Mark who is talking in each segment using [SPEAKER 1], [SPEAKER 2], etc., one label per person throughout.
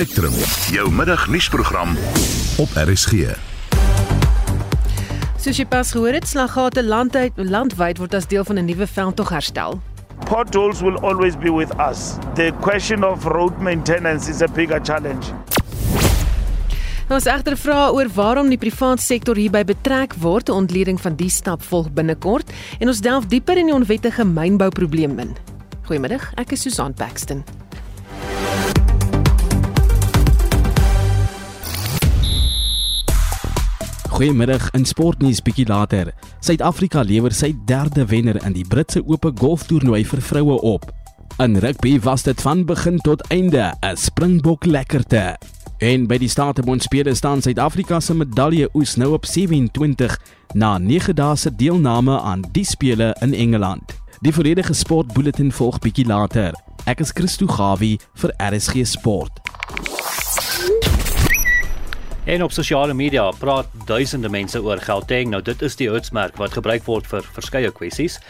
[SPEAKER 1] Spectrum, jou middagnuusprogram op RSG.
[SPEAKER 2] Soos jy pas gehoor het, slaggate landwyd landwyd word as deel van 'n nuwe veldtog herstel.
[SPEAKER 3] Potholes will always be with us. The question of road maintenance is a bigger challenge.
[SPEAKER 2] Ons egter vra oor waarom die private sektor hierby betrek word. 'n Ontleding van die stap volg binnekort en ons delf dieper in die onwettige mynbouprobleem in. Goeiemiddag, ek is Susan Paxton.
[SPEAKER 4] Goeiemiddag in sportnuus bietjie later. Suid-Afrika lewer sy derde wenner in die Britse Ope golftoernooi vir vroue op. In rugby was dit van begin tot einde 'n Springbok lekkerte. En by die Statebondspele staan Suid-Afrika se medalje oes nou op 27 na 9 dae se deelname aan die spele in Engeland. Die volledige sportbulletin volg bietjie later. Ek is Christo Gawie vir RSG Sport.
[SPEAKER 5] En op sosiale media praat duisende mense oor Gauteng. Nou dit is die hitsmerk wat gebruik word vir verskeie kwessies.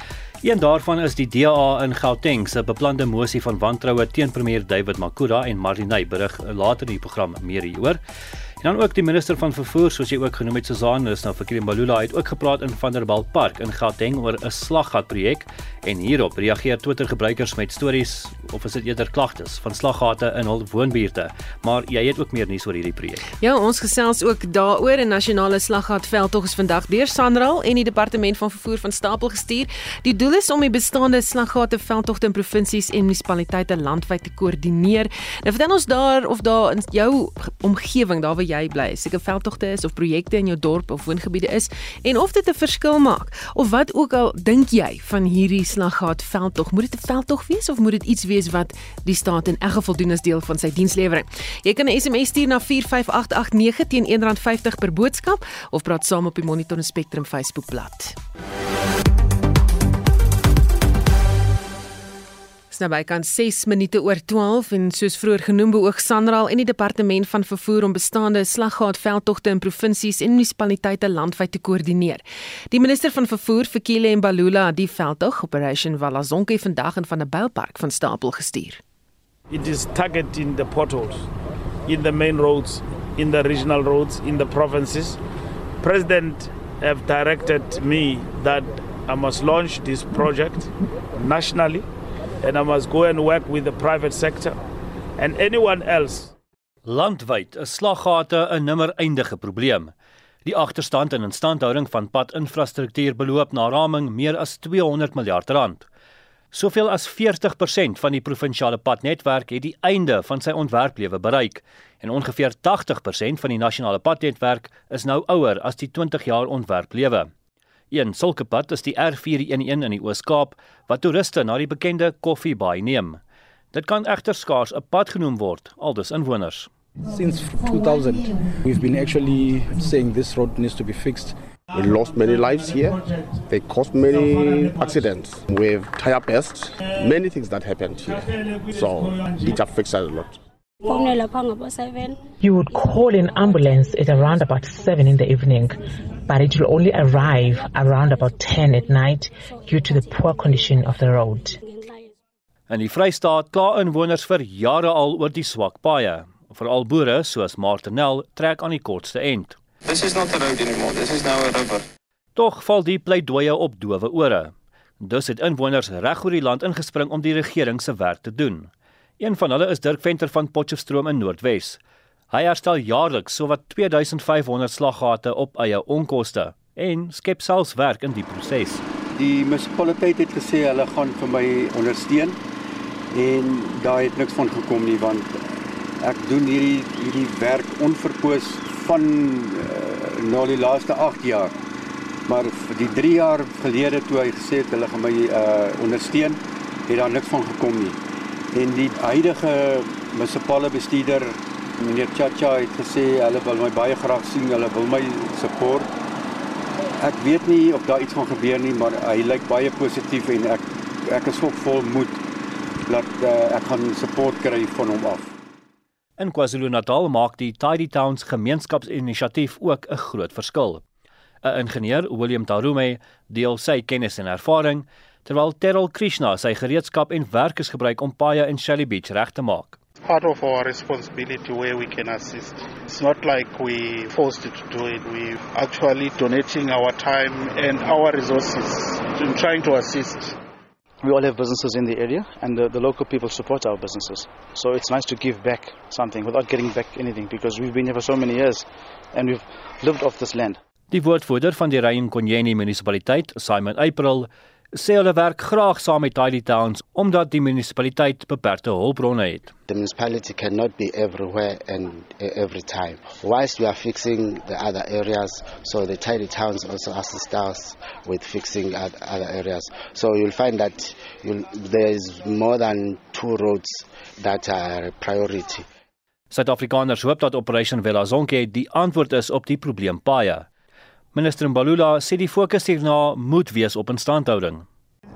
[SPEAKER 5] Een daarvan is die DA in Gauteng se beplande mosie van wantroue teen premier David Makuda en Martiney berig later in die program meer hieroor. En dan ook die minister van vervoer soos jy ook genoem het Susan is nou vir Kirim Balula het ook gepraat in Vanderbalt Park in Gauteng oor 'n slaggat projek en hierop reageer Twitter gebruikers met stories of is dit eerder klagtes van slaggate in hul woonbuurte. Maar jy het ook meer nuus oor hierdie projek.
[SPEAKER 2] Ja, ons gesels ook daaroor 'n nasionale slaggatveld is vandag deur Sanral en die departement van vervoer van stapel gestuur. Die doel is om die bestaande slaggateveldtogte in provinsies en munisipaliteite landwyd te koördineer. Nou vertel ons daar of daar in jou omgewing daar waar jy bly, seker veldtogte is of projekte in jou dorp of woongebiede is en of dit 'n verskil maak of wat ook al dink jy van hierdie slaggat veldtog? Moet dit 'n veldtog wees of moet dit iets wees wat die staat in elk geval doen as deel van sy dienslewering? Jy kan 'n SMS stuur na 45889 teen R1.50 per boodskap of praat saam op die Monitor en Spectrum Facebookblad. Naby kan 6 minute oor 12 en soos vroeër genoem beoog Sanral en die departement van vervoer om bestaande slaggaatveldtogte in provinsies en munisipaliteite landwyd te koördineer. Die minister van vervoer, Fikile Mbalula, het die veldtog Operation Valazonke vandag in van 'n bylpark van stapel gestuur.
[SPEAKER 3] It is targeting the potholes in the main roads, in the regional roads, in the provinces. President have directed me that I must launch this project nationally and I must go and work with the private sector and anyone else.
[SPEAKER 5] Landwyd is slaggate 'n nimmer eindige probleem. Die agterstand in instandhouding van padinfrastruktuur beloop na raming meer as 200 miljard rand. Soveel as 40% van die provinsiale padnetwerk het die einde van sy ontwerplewe bereik en ongeveer 80% van die nasionale padnetwerk is nou ouer as die 20 jaar ontwerplewe. Een sulke pad is die R411 in die Oos-Kaap wat toeriste na die bekende Coffee Bay neem. Dit kan egter skaars 'n pad genoem word, aldus inwoners.
[SPEAKER 6] Since 2000, we've been actually saying this road needs to be fixed.
[SPEAKER 7] We lost many lives here. They caused many accidents. We've tire bursts, many things that happened here. So, it affects us a lot.
[SPEAKER 8] You would call an ambulance at around about 7 in the evening, but it will only arrive around about 10 at night due to the poor condition of the road.
[SPEAKER 5] In die Vrystaat kla inwoners vir jare al oor die swak paaie. Veral boere soos Martinel trek aan die kortste end.
[SPEAKER 9] This is not a road anymore. This is now a river.
[SPEAKER 5] Tog val die pleidooie op dowe ore. Dus het inwoners reg oor die land ingespring om die regering se werk te doen. Een van hulle is Dirk Venter van Potchefstroom in Noordwes. Hy herstel jaarliks sowat 2500 slaggate op eie onkoste en skep selfs werk in die proses.
[SPEAKER 10] Die munisipaliteit het gesê hulle gaan vir my ondersteun en daar het niks van gekom nie want ek doen hierdie hierdie werk onverpoos van uh, nou die laaste 8 jaar. Maar vir die 3 jaar gelede toe hy gesê het hulle gaan my uh, ondersteun, het daar niks van gekom nie. En die huidige munisipale bestuurder meneer Chacha het gesê hulle wil my baie graag sien, hulle wil my support. Ek weet nie of daar iets gaan gebeur nie, maar hy lyk baie positief en ek ek is ook vol moed dat uh, ek gaan support kry van hom af.
[SPEAKER 5] In KwaZulu-Natal maak die Tidy Towns gemeenskapsinisiatief ook 'n groot verskil. 'n Ingenieur, William Tarume, deel sy kennis en ervaring terwyl Terrell Krishna sy gereedskap en werk is gebruik om paaie in Shelly Beach reg te maak.
[SPEAKER 11] Part of our responsibility where we can assist. It's not like we forced to do it. We actually donating our time and our resources in trying to assist.
[SPEAKER 12] We all have businesses in the area and the, the local people support our businesses. So it's nice to give back something without getting back anything because we've been here for so many years and we've lived off this land.
[SPEAKER 5] Die woordvoerder van die Ryan-Konyeni munisipaliteit, Simon April, sê hulle werk graag saam met Tidy Towns omdat die munisipaliteit beperkte hulpbronne het.
[SPEAKER 13] The municipality cannot be everywhere and every time. Whilst we are fixing the other areas, so the Tidy Towns also assist us with fixing other areas. So you'll find that you'll, there is more than two roads that are priority.
[SPEAKER 5] Suid-Afrikaners hoop dat Operation Velazonke die antwoord is op die probleem paaie. Minister Mbalula sê die fokus hierna moet wees op instandhouding.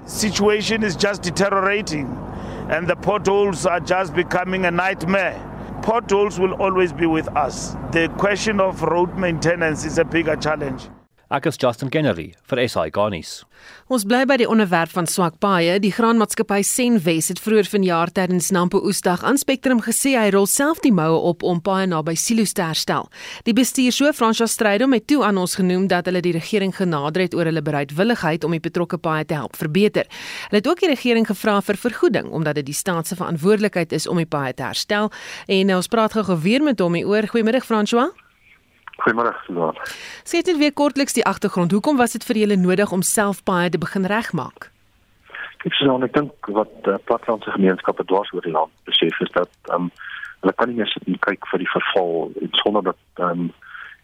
[SPEAKER 3] Situation is just deteriorating and the potholes are just becoming a nightmare. Potholes will always be with us. The question of road maintenance is a bigger challenge.
[SPEAKER 5] Ek is Justin Kennedy vir SI Garnis.
[SPEAKER 2] Ons bly by die onderwerp van swak paaie. Die graanmaatskappy Senwes het vroeër vanjaar tydens Nampo Oesdag aan Spectrum gesê hy rol self die moue op om paaie naby silo's te herstel. Die bestuurshoof Fransja Strydom het toe aan ons genoem dat hulle die regering genader het oor hulle bereidwilligheid om die betrokke paaie te help verbeter. Hulle het ook die regering gevra vir vergoeding omdat dit die staat se verantwoordelikheid is om die paaie te herstel. En nou ons praat gou weer met hom hier. Goeiemôre Fransja.
[SPEAKER 14] Goeiemôre, Susan.
[SPEAKER 2] Sê dit weer kortliks die agtergrond. Hoekom was dit vir julle nodig om self baie te begin regmaak?
[SPEAKER 14] Kyk, Susan, ek dink wat uh, plattelandse gemeenskappe dwars oor die land besef is dat ehm um, hulle kan nie meer sit en kyk vir die verval sonder dat ehm um,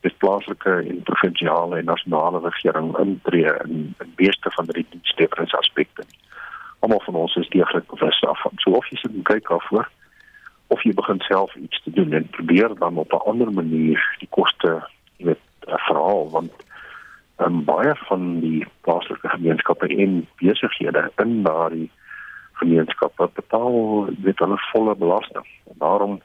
[SPEAKER 14] die plaaslike en provinsiale en nasionale regering intree in in beeste van die diensleweringsaspekte. Almal van ons is deeglik bewus daarvan. So of jy sit en kyk daarvoor of jy begin self iets te doen en probeer dan op 'n ander manier die koste weet verhaal want um, baie van die plaaslike gemeenskappe en besighede in daardie gemeenskappe betaal weet hulle volle belasting. En daarom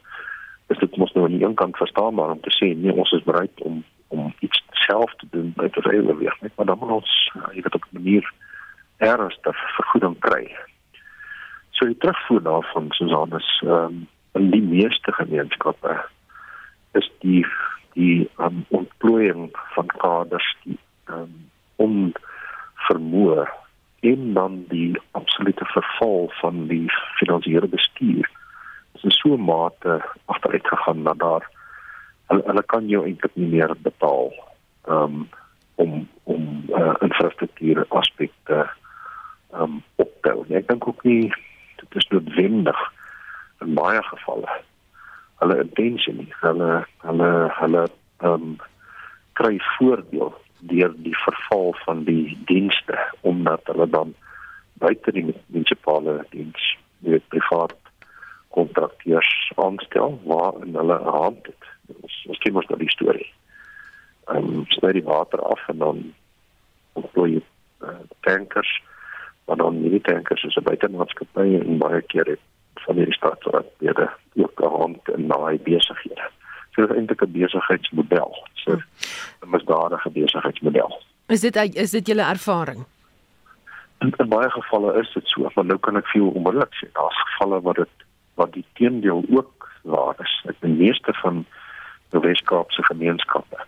[SPEAKER 14] is dit mos nou aan die een kant verstaanbaar om te sê nee ons is bereid om om iets self te doen by die reële weg net maar dan moet ons jy weet op 'n manier ernstig vergoeding kry. So die terugvoer daarvan Susan is ehm um, in die meeste gemeenskappe is die die um, ontplooiing van kaders die um, onvermoë en dan die absolute verval van die finansiële bestuur is in so 'n mate agteruit gegaan dat daar hulle, hulle kan jou eintlik nie meer betaal um, om om uh, infrastruktuur aspekte um, op te hou. Ek dink ook nie dit is noodwendig in baie gevalle hulle intensie nie. Hulle hulle hulle ehm um, kry voordeel deur die verval van die dienste omdat hulle dan buite die munisipale diens met privaat kontrakteurs aanstel waar in hulle hand het. Ons ons ken mos nou die storie. Ehm um, sny die water af en dan ontplooi uh, tankers maar dan nie tankers is 'n buitemaatskappy en baie keer het van hierdie staatsraadlede ook 'n hand in daai besighede. So dit is eintlik 'n besigheidsmodel. So 'n misdadige besigheidsmodel.
[SPEAKER 2] Is dit is dit julle ervaring?
[SPEAKER 14] In, in baie gevalle is dit so, maar nou kan ek veel onmiddellik sê daar's gevalle waar dit wat die teendeel ook waar is. Ek die meeste van die Weskaapse gemeenskappe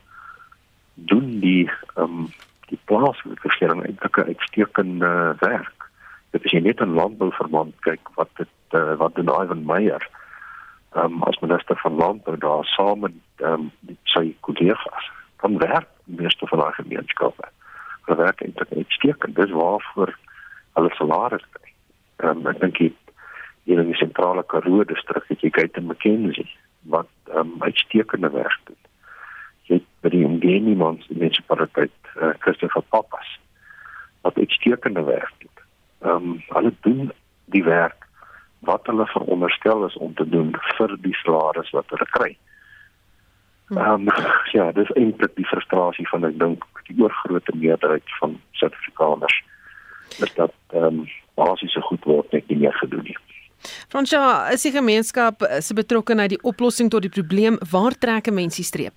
[SPEAKER 14] doen die ehm um, die plaaslike regering eintlik 'n uitstekende werk. Dit is net 'n landbouverband kyk wat dit uh, wat doen Ivan Meyer? Um, as minister van landbou daar saam met um, sy kollegas. Dan werk die meeste van daai gemeenskappe. Hulle werk eintlik uitstekend. Dis waarvoor hulle salaris kry. Um, ek dink hier in die sentrale Karoo distrik het jy kyk in McKenzie wat um, uitstekende werk doen. Jy by die omgewing mans die munisipaliteit uh, Christopher Pappas wat uitstekende werk doen. Um, hulle doen die werk wat hulle veronderstel is om te doen vir die salaris wat hulle kry. Hm. Ehm um, ja, dis eintlik die frustrasie van ek dink die oorgrootste meerderheid van Suid-Afrikaners is dat ehm um, basiese goed word net nie meer gedoen nie.
[SPEAKER 2] Fransja, is die gemeenskap se betrokkeheid die oplossing tot die probleem? Waar trek 'n mens die streep?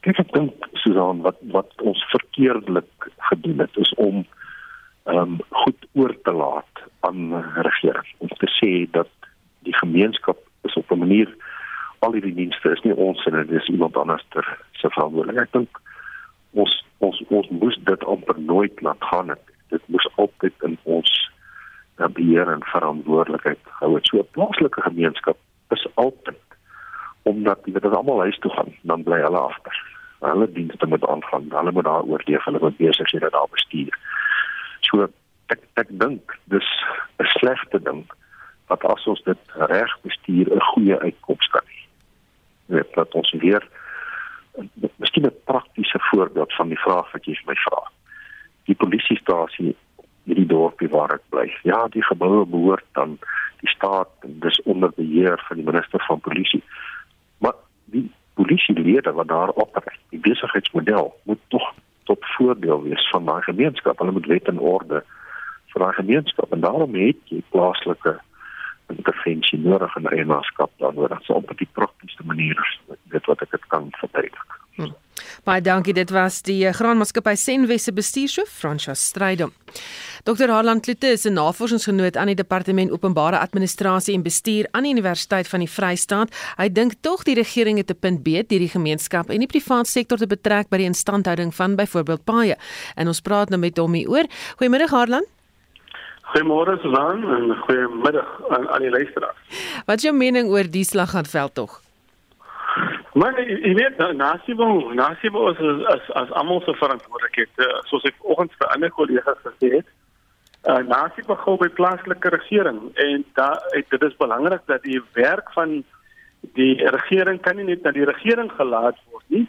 [SPEAKER 14] Kyk, ek dink Susan wat wat ons verkeerdelik gedoen het is om ehm um, goed oor te laat aan regering om te sê dat die gemeenskap is op 'n manier al hierdie dienste is nie ons en dit is iemand anders ter se verantwoordelikheid. Ek dink ons ons ons moes dit amper nooit laat gaan het. Dit moes altyd in ons uh, beheer en verantwoordelikheid hou. Het. So 'n plaaslike gemeenskap is altyd omdat jy dit almal huis toe gaan, dan bly hulle agter. Hulle dienste moet aangaan. Hulle moet daar oorleef, hulle moet besig wees daar bestuur. So ek ek dink dis 'n slegte ding dat as ons dit reg bestuur 'n goeie uitkoms kan hê. Net dat ons weer miskien 'n praktiese voorbeeld van die vraag wat jy vir my vra. Die polisiestasie in die dorpie waar ek bly. Ja, die geboue behoort dan die staat en dis onder beheer van die minister van polisie. Maar die polisielede wat daar opereer, die besigheidsmodel moet tog tot voordeel wees van daai gemeenskap. Hulle moet wet en orde vir daai gemeenskap en daarom het jy plaaslike intervensie nodig in eienaarskap daaroor. Dit is op die praktiese manier dit wat ek dit kan verduidelik.
[SPEAKER 2] Hmm. Baie dankie. Dit was die Graanmaatskappy Senwesse bestuurshoof Fransja Strydom. Dr. Harlan Klute is 'n navorsingsgenoot aan die Departement Openbare Administrasie en Bestuur aan die Universiteit van die Vrystaat. Hy dink tog die regering het 'n punt beet deur die gemeenskap en die private sektor te betrek by die instandhouding van byvoorbeeld paaie. En ons praat nou met hom hieroor. Goeiemôre Harlan.
[SPEAKER 15] Goeiemôre Susan en goeiemiddag aan al die luisteraars.
[SPEAKER 2] Wat is jou mening oor die slaggatveld tog?
[SPEAKER 15] Maar jy weet Nasibo, Nasibo is as as almal se verantwoordelikheid, eh, soos ek vanoggend vir ander kollegas gesê het. Uh, Nasibo gou by plaaslike regering en daar dit is belangrik dat die werk van die regering kan nie net na die regering gelaat word nie.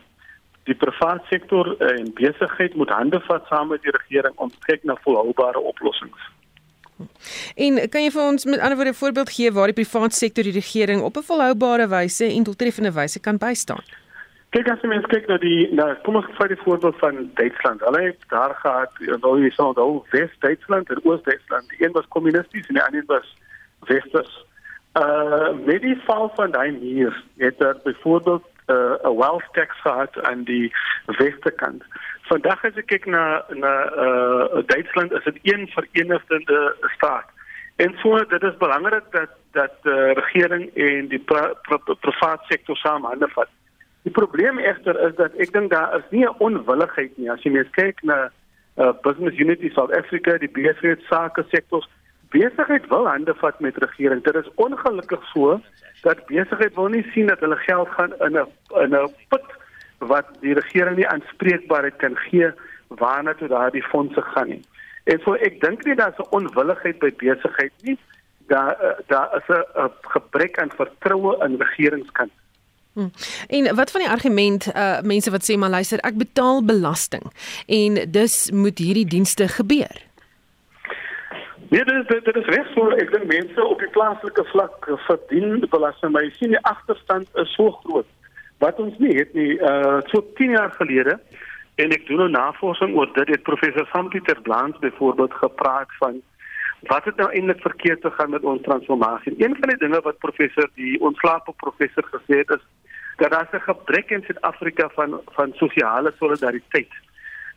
[SPEAKER 15] Die private sektor en besigheid moet hande vat saam met die regering om te kyk na volhoubare oplossings.
[SPEAKER 2] En kan jy vir ons met ander woorde 'n voorbeeld gee waar die private sektor die regering op 'n volhoubare wyse en doeltreffende wyse kan bystaan?
[SPEAKER 15] Kyk as jy mens kyk na die na kom ons vat die voorbeeld van Duitsland. Hulle het daar gehad, nou jy sê nou Wes-Duitsland en Oos-Duitsland. Een was kommunisties en die ander was westers. Uh met die val van daai muur het daar byvoorbeeld uh, 'n wealth tax gehad aan die westerkant. Vandag as ek kyk na na uh Duitsland is dit een verenigde staat. En so dit is belangrik dat dat die uh, regering en die pri, pri, pri, private sektor saam hande vat. Die probleem egter is dat ek dink daar is nie 'n onwilligheid nie as jy net kyk na uh Business Unity South Africa, die besigheid sake sektors. Besigheid wil hande vat met regering. Dit is ongelukkig so dat besigheid wil nie sien dat hulle geld gaan in 'n in 'n put wat die regering nie aanspreekbaarheid kan gee waarna toe daardie fondse gaan nie. En so ek dink nie daar's 'n onwilligheid by besigheid nie. Daar eh, daar is 'n gebrek aan vertroue in regeringskant.
[SPEAKER 2] Hmm. En wat van die argument uh mense wat sê maar luister ek betaal belasting en dus moet hierdie dienste gebeur.
[SPEAKER 15] Nee, dit is dit is reg so ek dink mense op die plaaslike vlak verdien belasting maar jy sien die agterstand is so groot wat ons nie het nie uh so 10 jaar gelede en ek doen 'n navorsing oor dit het professor Sampieter Blans byvoorbeeld gepraat van wat het nou eintlik verkeerd gegaan met ons transformasie. Een van die dinge wat professor die ontslape professor gesê het is dat daar 'n gebrek in Suid-Afrika van van sosiale solidariteit.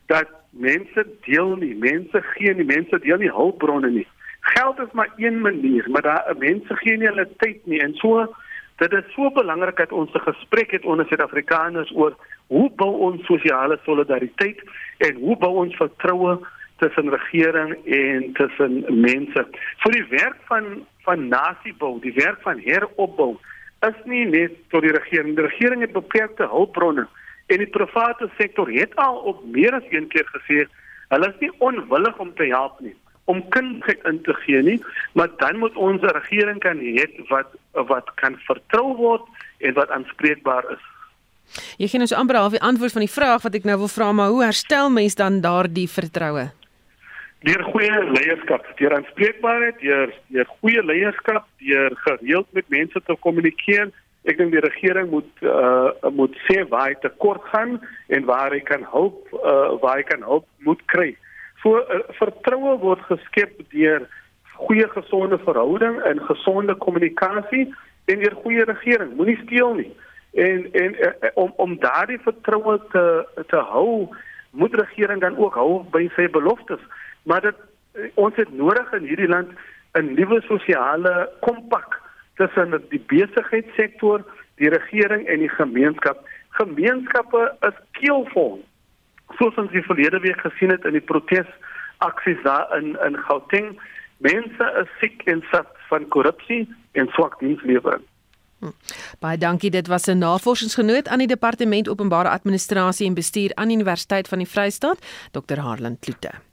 [SPEAKER 15] Dat mense deel nie, mense gee nie, mense deel nie hulpbronne nie. Geld is maar een manier, maar daar mense gee nie hulle tyd nie en so Dit is so belangrik dat ons 'n gesprek het onder Suid-Afrikaners oor hoe bou ons sosiale solidariteit en hoe bou ons vertroue tussen regering en tussen mense. Vir die werk van van nasiebou, die werk van heropbou is nie net tot die regering. Die regering het beperkte hulpbronne en die private sektor het al op meer as een keer gesê hulle is nie onwillig om te help nie om kundigheid in te gee nie, maar dan moet ons 'n regering kan hê wat wat kan vertrou word en wat aanspreekbaar is.
[SPEAKER 2] Jy gee so amper half die antwoord van die vraag wat ek nou wil vra, maar hoe herstel mens dan daardie vertroue?
[SPEAKER 15] Deur goeie leierskap, deur aanspreekbaarheid, deur deur goeie leierskap, deur gereeld met mense te kommunikeer. Ek dink die regering moet uh moet sê waar hy tekort gaan en waar hy kan help uh waar hy kan help moet kry. So uh, vertroue word geskep deur goeie gesonde verhouding en gesonde kommunikasie en deur goeie regering. Moenie steel nie. En en uh, om om daardie vertroue te te hou, moet regering dan ook hou by sy beloftes. Maar dit ons het nodig in hierdie land 'n nuwe sosiale kompak tussen die besigheidssektor, die regering en die gemeenskap. Gemeenskappe is keelvol. Soos ons die verlede week gesien het in die protesaksies daar in in Gauteng, mense is siek en sat van korrupsie en swak dienslewering.
[SPEAKER 2] Hm. Baie dankie. Dit was 'n navorsingsgenoot aan die Departement Openbare Administrasie en Bestuur aan Universiteit van die Vrystaat, Dr. Harlan Kloete.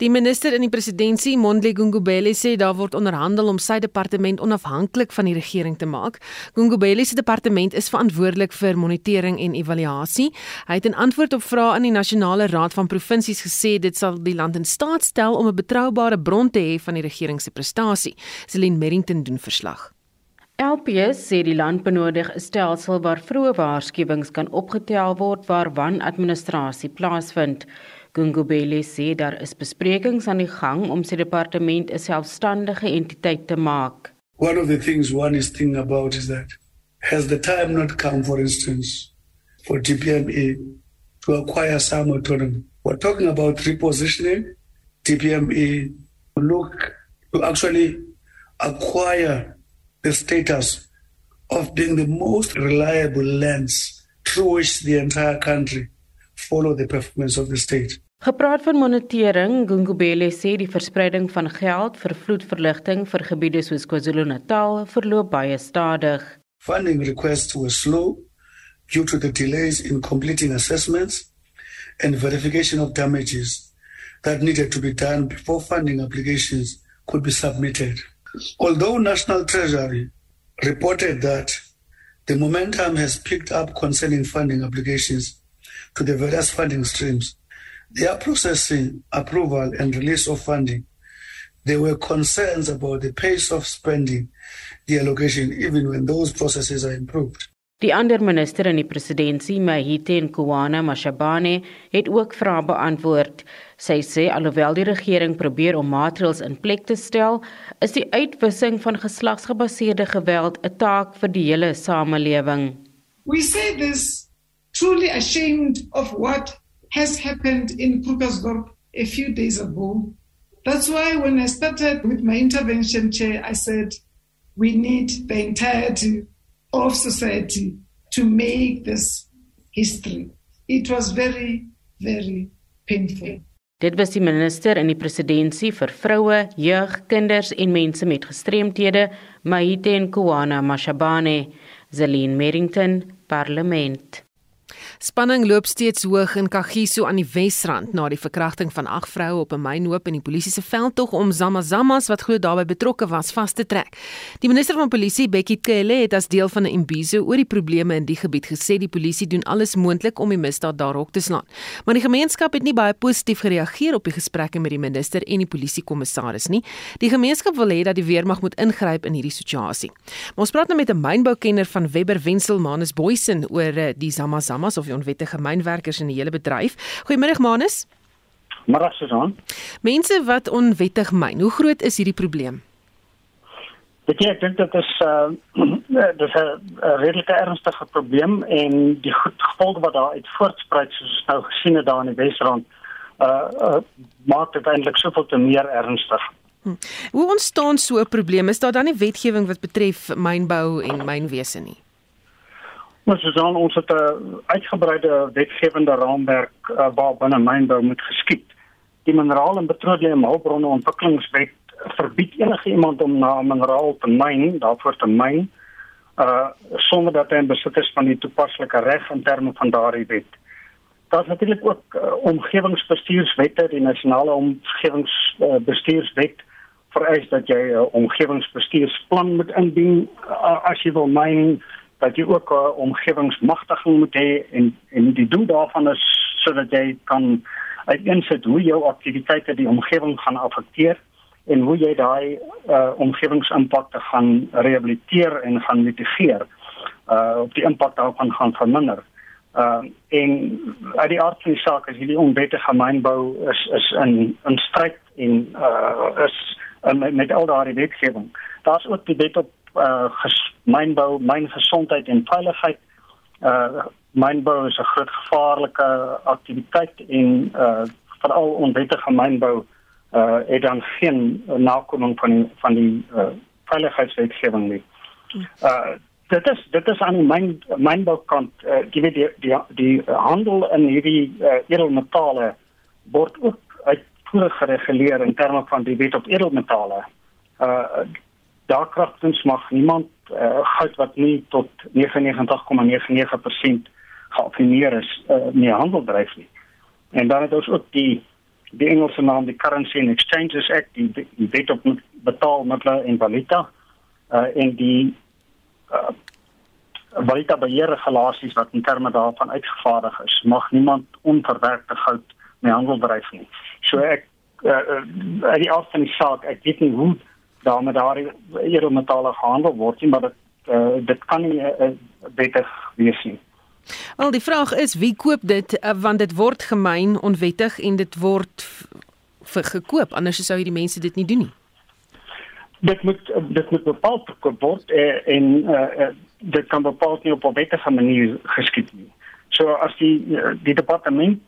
[SPEAKER 2] Die minister in die presidentskap, Mondli Gungubele, sê daar word onderhandel om sy departement onafhanklik van die regering te maak. Gungubele se departement is verantwoordelik vir monitering en evaluasie. Hy het in antwoord op vrae aan die Nasionale Raad van Provinsies gesê dit sal die land in staat stel om 'n betroubare bron te hê van die regering se prestasie. Celine Merrington doen verslag.
[SPEAKER 16] LPS sê die land benodig 'n stelsel waar vroeë waarskuwings kan opgetel word waar wanadministrasie plaasvind. Gungubele sê daar is besprekings aan die gang om sy departement 'n selfstandige entiteit te maak.
[SPEAKER 17] One of the things one is thinking about is that has the time not come for instance for DPMA to acquire some autonomy. We're talking about repositioning DPMA look to actually acquire the status of being the most reliable lens through which the entire country follow the performance of the state.
[SPEAKER 16] Gepraat van monitering, Gungubele sê die verspreiding van geld vir vloedverligting vir gebiede soos KwaZulu-Natal verloop baie stadig.
[SPEAKER 17] Funding requests were slow due to the delays in completing assessments and verification of damages that needed to be done before funding applications could be submitted. Although National Treasury reported that the momentum has picked up concerning funding applications to the various funding streams, they are processing approval and release of funding. There were concerns about the pace of spending the allocation even when those processes are improved.
[SPEAKER 16] Die ander minister in die presidentskap, Mahite Nkoana Mashabane, het ook vrae beantwoord. Sy sê alhoewel die regering probeer om maatreëls in plek te stel, is die uitwissing van geslagsgebaseerde geweld 'n taak vir die hele samelewing.
[SPEAKER 18] We say this truly ashamed of what has happened in Krugersdorp a few days ago. That's why when I started with my intervention chair I said we need the entirety of society to make this history. It was very, very painful.
[SPEAKER 16] Dit was die minister in die presidentskap vir vroue, jeug, kinders en mense met gestremthede, Mahite Nkoana Mashabane, Zelin Merrington, Parlement.
[SPEAKER 2] Spanning loop steeds hoog in Kagiso aan die Wesrand na die verkrachting van ag vroue op 'n mynhoop in die polisie se veldtog om Zamazamas wat glo daarbey betrokke was vas te trek. Die minister van polisie, Bekkie Cele, het as deel van 'n imbizo oor die probleme in die gebied gesê die polisie doen alles moontlik om die misdaad daar hok te slaan. Maar die gemeenskap het nie baie positief gereageer op die gesprekke met die minister en die polisiekommissaris nie. Die gemeenskap wil hê dat die weermag moet ingryp in hierdie situasie. Maar ons praat nou met 'n mynboukenner van Webber Wenzel Manus Boysen oor eh, die Zamazamas of die onwettige mynwerkers in die hele bedryf. Goeiemôre Manus.
[SPEAKER 19] Môre Susan.
[SPEAKER 2] Mense wat onwettig myn, hoe groot is hierdie probleem?
[SPEAKER 19] Ek dink dit is uh dit is 'n redelike ernstige probleem en die gevolge wat daar uit voortspruit soos ons nou gesien het daar in die Wesrand uh, uh maak dit eintlik soveel te meer ernstig.
[SPEAKER 2] Hm. Hoe ontstaan so 'n probleem? Is daar dan nie wetgewing wat betref mynbou en mynwese nie?
[SPEAKER 19] Het dan ons het 'n uitgebreide wetgewende raamwerk uh, waar binne mynbou moet geskied. Die mineraal en petroleum hulpbronne ontwikkelingswet verbied enige iemand om na 'n mineraal te myn, daarvoor te myn, uh sonder dat hy in besit is van die toepaslike reg in terme van daardie wet. Daar is natuurlik ook uh, omgewingsbestuurswette, die nasionale omgewingsbestuurswet uh, vereis dat jy 'n uh, omgewingsbestuursplan moet indien uh, as jy wil myn dat jy ook uh, omgewingsmagtiging moet hê en en die doel daarvan is sodat jy kan uiteensit hoe jou aktiwiteite die omgewing gaan affekteer en hoe jy daai uh, omgewingsimpakte gaan rehabiliteer en gaan mitigeer uh op die impak daarvan gaan verminder. Uh en uit die aard van die saak is hierdie onwettige mynbou is is in in stryd en uh is uh, met, met al daardie wetgewing. Daar's ook die wet op uh mynbou, myngesondheid en veiligheid. Uh mynbou is 'n groot gevaarlike aktiwiteit en uh veral onwettige mynbou uh het dan geen nakoming van van die uh veiligheidswetgewing nie. Uh dit is dit is aan die myn mynboukant uh, jy weet die die die handel in hierdie uh, edelmetale word ook uitvoerig gereguleer in terme van die wet op edelmetale. Uh daar kragtens mag niemand uh, goud wat nie tot 99,99% geaffineer is uh, nie handel dryf nie. En dan het ons ook die die Engelse naam die Currency and Exchanges Act die, die wet op betaalmiddels en valuta uh en die uh valuta beheerregulasies wat in terme daarvan uitgevaardig is mag niemand onverwerkte goud mee handel dryf nie. So ek uh, uh die af van die saak ek weet nie hoe daarmee daardie edelmetale gehandel word nie maar dit uh, dit kan nie uh, beter wees nie.
[SPEAKER 2] Wel die vraag is wie koop dit uh, want dit word gemeen onwettig en dit word vir gekoop anders sou hierdie mense dit nie doen nie.
[SPEAKER 19] Dit moet dit moet bepaal word uh, en uh, uh, dit kan bepaal nie op 'n wettige manier geskied nie. So as die die departement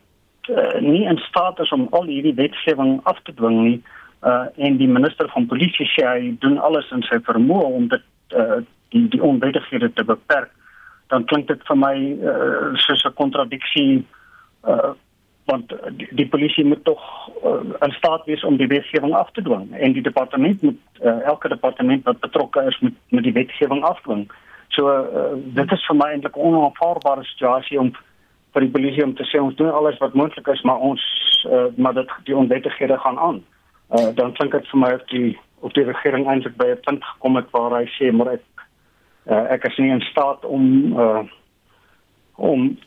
[SPEAKER 19] uh, nie in staat is om al hierdie wetgewing af te dwing nie uh, en die minister van polisie sê hy doen alles in sy vermoë om dit uh, die die onwettighede te beperk dan klink dit vir my uh, soos 'n kontradiksie uh, want die, die polisie moet tog uh, in staat wees om die wetgewing af te dwing en die departement moet uh, elke departement wat betrokke is met met die wetgewing afdwing. So uh, dit is vir my eintlik 'n onaanvaarbare situasie om vir die polisie om te sê ons doen alles wat moontlik is maar ons uh, maar dit die onwettighede gaan aan. Uh, dan klink dit vir my of die of die regering eintlik by 'n punt gekom het waar hy sê maar ek uh, ek is nie in staat om uh, om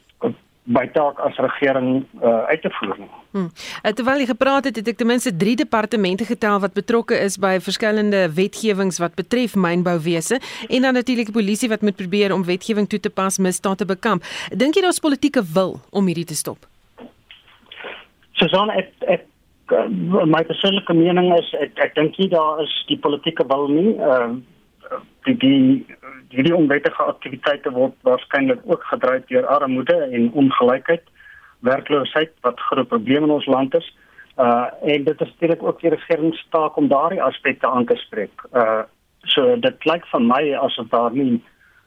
[SPEAKER 19] by taak as regering uh, uit te voer nie.
[SPEAKER 2] Hmm. Terwyl jy gepraat het, het ek ten minste 3 departemente getel wat betrokke is by verskillende wetgewings wat betref mynbouwese en dan natuurlik die polisie wat moet probeer om wetgewing toe te pas misdaad te bekamp. Dink jy daar's politieke wil om hierdie te stop?
[SPEAKER 19] Susan, ek ek my persoonlike mening is ek ek dink nie daar is die politieke wil nie. Ehm uh, die die hierdie onwettige aktiwiteite word waarskynlik ook gedryf deur armoede en ongelykheid, werkloosheid wat groot probleme in ons land is. Uh en dit is natuurlik ook die regering se taak om daardie aspekte aan te spreek. Uh so dit lyk vir my asof daar nie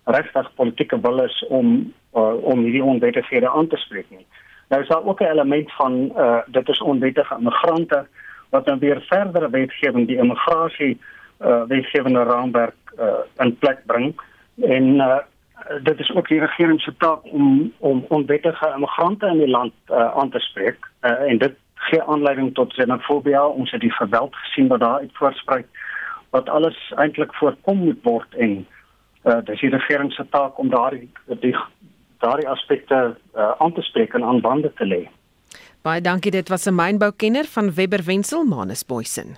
[SPEAKER 19] regtig politieke wil is om uh, om hierdie onwettighede aan te spreek nie. Nou is daar ook 'n element van uh dit is onwettige immigrante wat dan weer verdere wetgewing die immigrasie uh wetgewende raamwerk uh in plek bring. En uh dit is ook die regering se taak om om onwettige immigrante in die land uh, aan te spreek. Uh, en dit gee aanleiding tot xenofobie. Ons het die geweld gesien wat daar uit voorspruit wat alles eintlik voorkom moet word. En uh, dis die regering se taak om daardie die daardie aspekte uh, aan te spreek en aan bande te lê.
[SPEAKER 2] Baie dankie dit was 'n mynboukenner van Webber Wensel Manus Boysen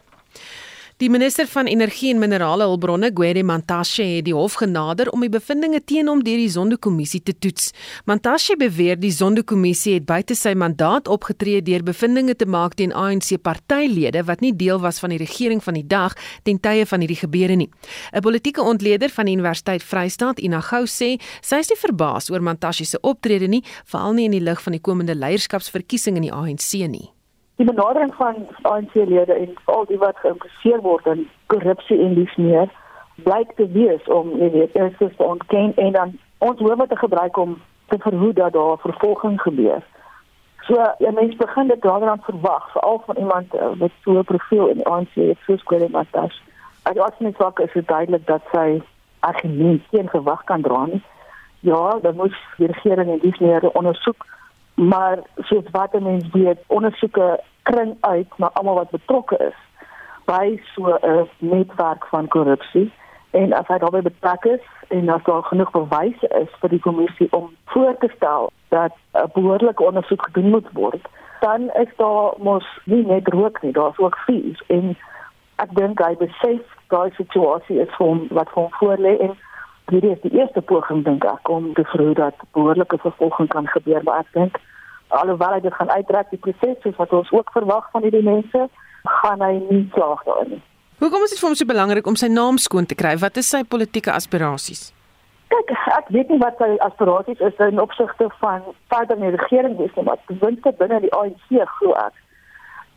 [SPEAKER 2] Die minister van Energie en Minerale Hulpbronne, Gwede Mantashe, het die hof genader om die bevindinge teen hom deur die Sondekommissie te toets. Mantashe beweer die Sondekommissie het buite sy mandaat opgetree deur bevindinge te maak teen ANC partylede wat nie deel was van die regering van die dag ten tye van hierdie gebeure nie. 'n Politieke ontleder van die Universiteit Vrystaat, Ina Gou, sê sy is nie verbaas oor Mantashe se optrede nie, veral nie in die lig van die komende leierskapsverkiesing in die ANC nie
[SPEAKER 20] die benadering van ANC-lede en al die wat geïmpliseer word in korrupsie en dis meer blyk te wees om jy weet eers te ontken en dan ons hoewe te gebruik om te verhoed dat daar vervolging gebeur. So ja mense begin dit daaraan verwag veral van iemand uh, met so 'n profiel in die ANC soos Gwede Matas. Uit die aspek van is dit duidelik dat sy argument geen gewag kan dra nie. Ja, dan moet die regering en dis meer ondersoek maar soos wat mense weet ondersoeke kring uit na almal wat betrokke is. By so 'n netwerk van korrupsie en as hy daarbey betrek is en as daar genoeg bewyse is vir die kommissie om voor te stel dat 'n behoorlike ondersoek gedoen moet word dan is daar mos nie net rook nie daar's ook vuur. En ek dink hy besef daai situasie is van wat van voor lê en hierdie is die eerste poging dink ek om te verhoed dat behoorlike vervolging kan gebeur maar ek dink alhoewel hy dit gaan uitdruk die proses soos wat ons ook verwag van hierdie mense gaan hy nie slaag daarin nie.
[SPEAKER 2] Hoekom is dit vir hom so belangrik om sy naam skoon te kry? Wat is sy politieke aspirasies?
[SPEAKER 20] Kyk, ek weet nie wat sy aspirasies is in opsigte van verder in die regering wees nie, maar ten minste binne die ANC glo ek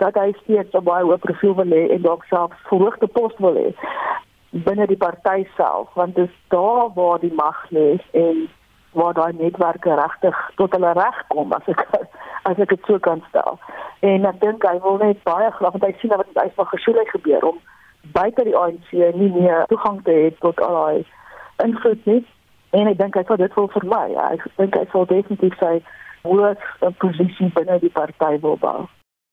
[SPEAKER 20] dat hy steeds op baie hoë profiel wil hê en dalk selfs verhoogde pos wil hê binne die party self want dit is daar waar die mag lê en waar daai netwerke regtig tot hulle reg kom as ek as ek dit so kan stel. En ek dink hy wil net baie graag want hy sien wat met Ysma Gesule gebeur om buite die ANC nie meer toegang te hê tot al daai invloed nie. En ek dink hy sal dit wil vermy. Ek dink hy sal definitief sy hoë posisie binne die party wil bou.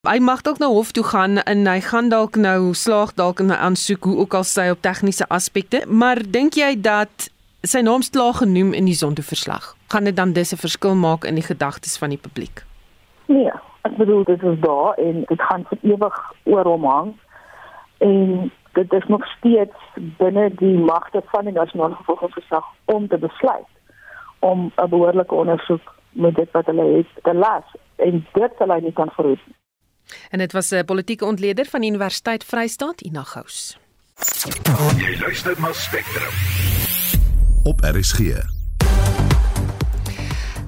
[SPEAKER 2] Hy mag dalk na hof toe gaan en hy gaan dalk nou slaag dalk in 'n aansoek hoe ook al sy op tegniese aspekte, maar dink jy dat sy naam slaag genoem in die sondeverslag? Gaan dit dan dis 'n verskil maak in die gedagtes van die publiek?
[SPEAKER 20] Nee, ek bedoel dit is daar en dit gaan vir ewig oor hom hang. En dit is nog steeds binne die magte van die nasionale vervolgingsgesag om te besluit om 'n behoorlike ondersoek met dit wat hulle het te las en dit sal hy nie kan verhoed nie.
[SPEAKER 2] En dit was 'n politieke ontleder van die Universiteit Vrystaat, Ina Gous.
[SPEAKER 1] Jy luister na Spectrum. Op RSG.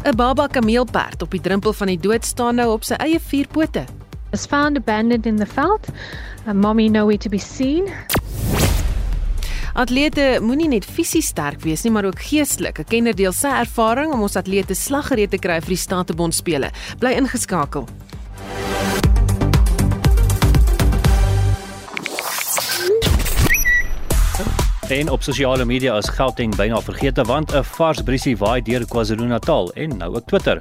[SPEAKER 2] 'n Baba kameelperd op die drempel van die dood staan nou op sy eie vier pote.
[SPEAKER 21] Was found abandoned in the veld. A mommy nowhere to be seen.
[SPEAKER 2] Atlete moenie net fisies sterk wees nie, maar ook geestelik. 'n Kenner deel sy ervaring om ons atlete slaggereed te kry vir die Statebond spele. Bly ingeskakel.
[SPEAKER 5] En op sosiale media is Gauteng byna vergeete want 'n vars briesie waai deur KwaZulu-Natal en nou ook Twitter.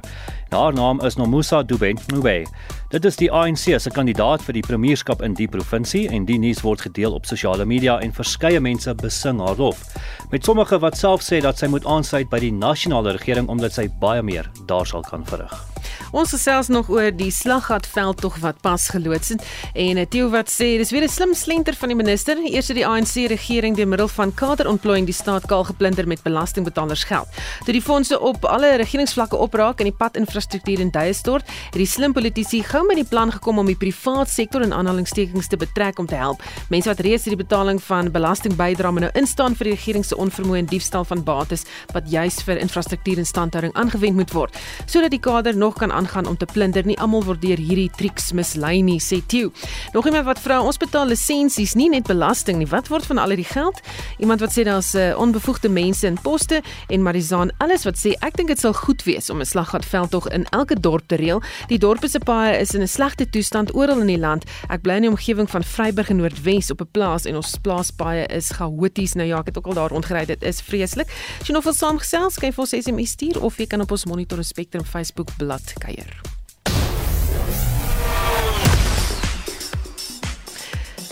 [SPEAKER 5] Haar naam is Nomusa Dube-Ngube. Dit is die ANC se kandidaat vir die premierskap in die provinsie en die nuus word gedeel op sosiale media en verskeie mense besing haar lof. Met sommige wat self sê dat sy moet aansluit by die nasionale regering omdat sy baie meer daar sal kan verrig.
[SPEAKER 2] Ons gesels nog oor die slaggatveld tog wat pas geloods het en Theo wat sê dis weer 'n slim slenter van die minister. Eers het die ANC regering deur middel van kaderontplooiing die staat kaal geplunder met belastingbetalers geld. Toe die fondse op alle regeringsvlakke opraak en die padinfrastruktuur in duie stort, het die slim politici gou met die plan gekom om die privaat sektor in aanhalingstekens te betrek om te help. Mense wat reeds die betaling van belastingbydrae nou instaan vir die regering se onvermoë en diefstal van bates wat juis vir infrastruktuur en standhouding aangewend moet word, sodat die kader nog kan aangaan om te plunder. Nie almal word deur hierdie triks mislei nie, sê Theo. Nog iemand wat vra, ons betaal lisensies, nie net belasting nie. Wat word van al die geld? Iemand wat sê daar's uh, onbevoegde mense in poste en Marizaan alles wat sê ek dink dit sal goed wees om 'n slaggatveld tog in elke dorp te reël. Die dorpe se paaie is in 'n slegte toestand oral in die land. Ek bly in die omgewing van Vryburg in Noordwes op 'n plaas en ons plaaspaaie is chaoties. Nou ja, ek het ook al daar rondgery. Dit is vreeslik. As jy nog wil saamgesels, kan jy vir ons SMS stuur of jy kan op ons Monitor Spectrum Facebook bladsy kuier.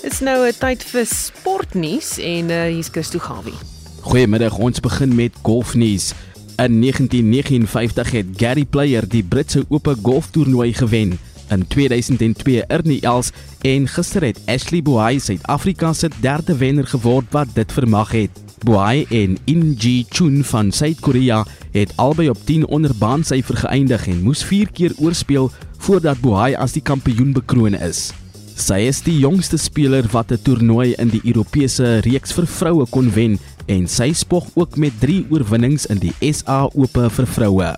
[SPEAKER 2] Dit's nou 'n tyd vir sportnuus en uh, hier's Christo Gawie.
[SPEAKER 4] Goeiemiddag, ons begin met golfnuus. In 1959 het Gary Player die Britse Ope golftoernooi gewen. In 2002 Ernie Els en gister het Ashley Bohai Suid-Afrika se derde wenner geword wat dit vermag het. Bohai en In Ji Chun van Suid-Korea het albei op 10 onder baansyfer geëindig en moes 4 keer oorspeel voordat Bohai as die kampioen bekroon is. Sy is die jongste speler wat 'n toernooi in die Europese reeks vir vroue kon wen en sy spog ook met 3 oorwinnings in die SA Ope vir vroue.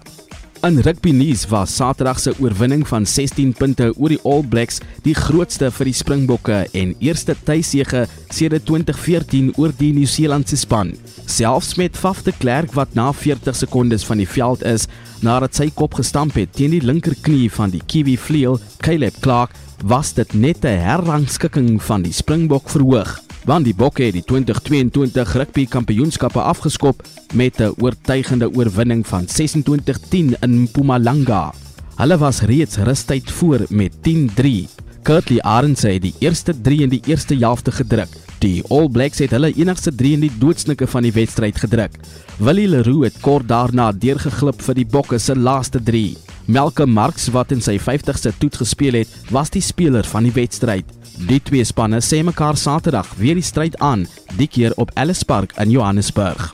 [SPEAKER 4] In rugby nuus was Saterdag se oorwinning van 16 punte oor die All Blacks die grootste vir die Springbokke en eerste tuisege sedert 2014 oor die Nieu-Seelandse span. Selfs met Faf de Klerk wat na 40 sekondes van die veld is nadat sy kop gestamp het teen die linkerknie van die Kiwi vleuel Caleb Clark, was dit net 'n herrangskikking van die Springbok verhoog want die Bokke het die 2022 rugby kampioenskappe afgeskop met 'n oortuigende oorwinning van 26-10 in Mpumalanga. Hulle was reeds rustyd voor met 10-3. Kurtley Arends het die eerste 3 in die eerste helfte gedruk. Die All Blacks het hulle enigste 3 in die doodsnike van die wedstryd gedruk. Willie Leroux het kort daarna deurgeglip vir die Bokke se laaste 3. Malcolm Marx wat in sy 50ste toet gespeel het, was die speler van die wedstryd. Die twee spanne sê mekaar Saterdag weer die stryd aan, die keer op Ellis Park in Johannesburg.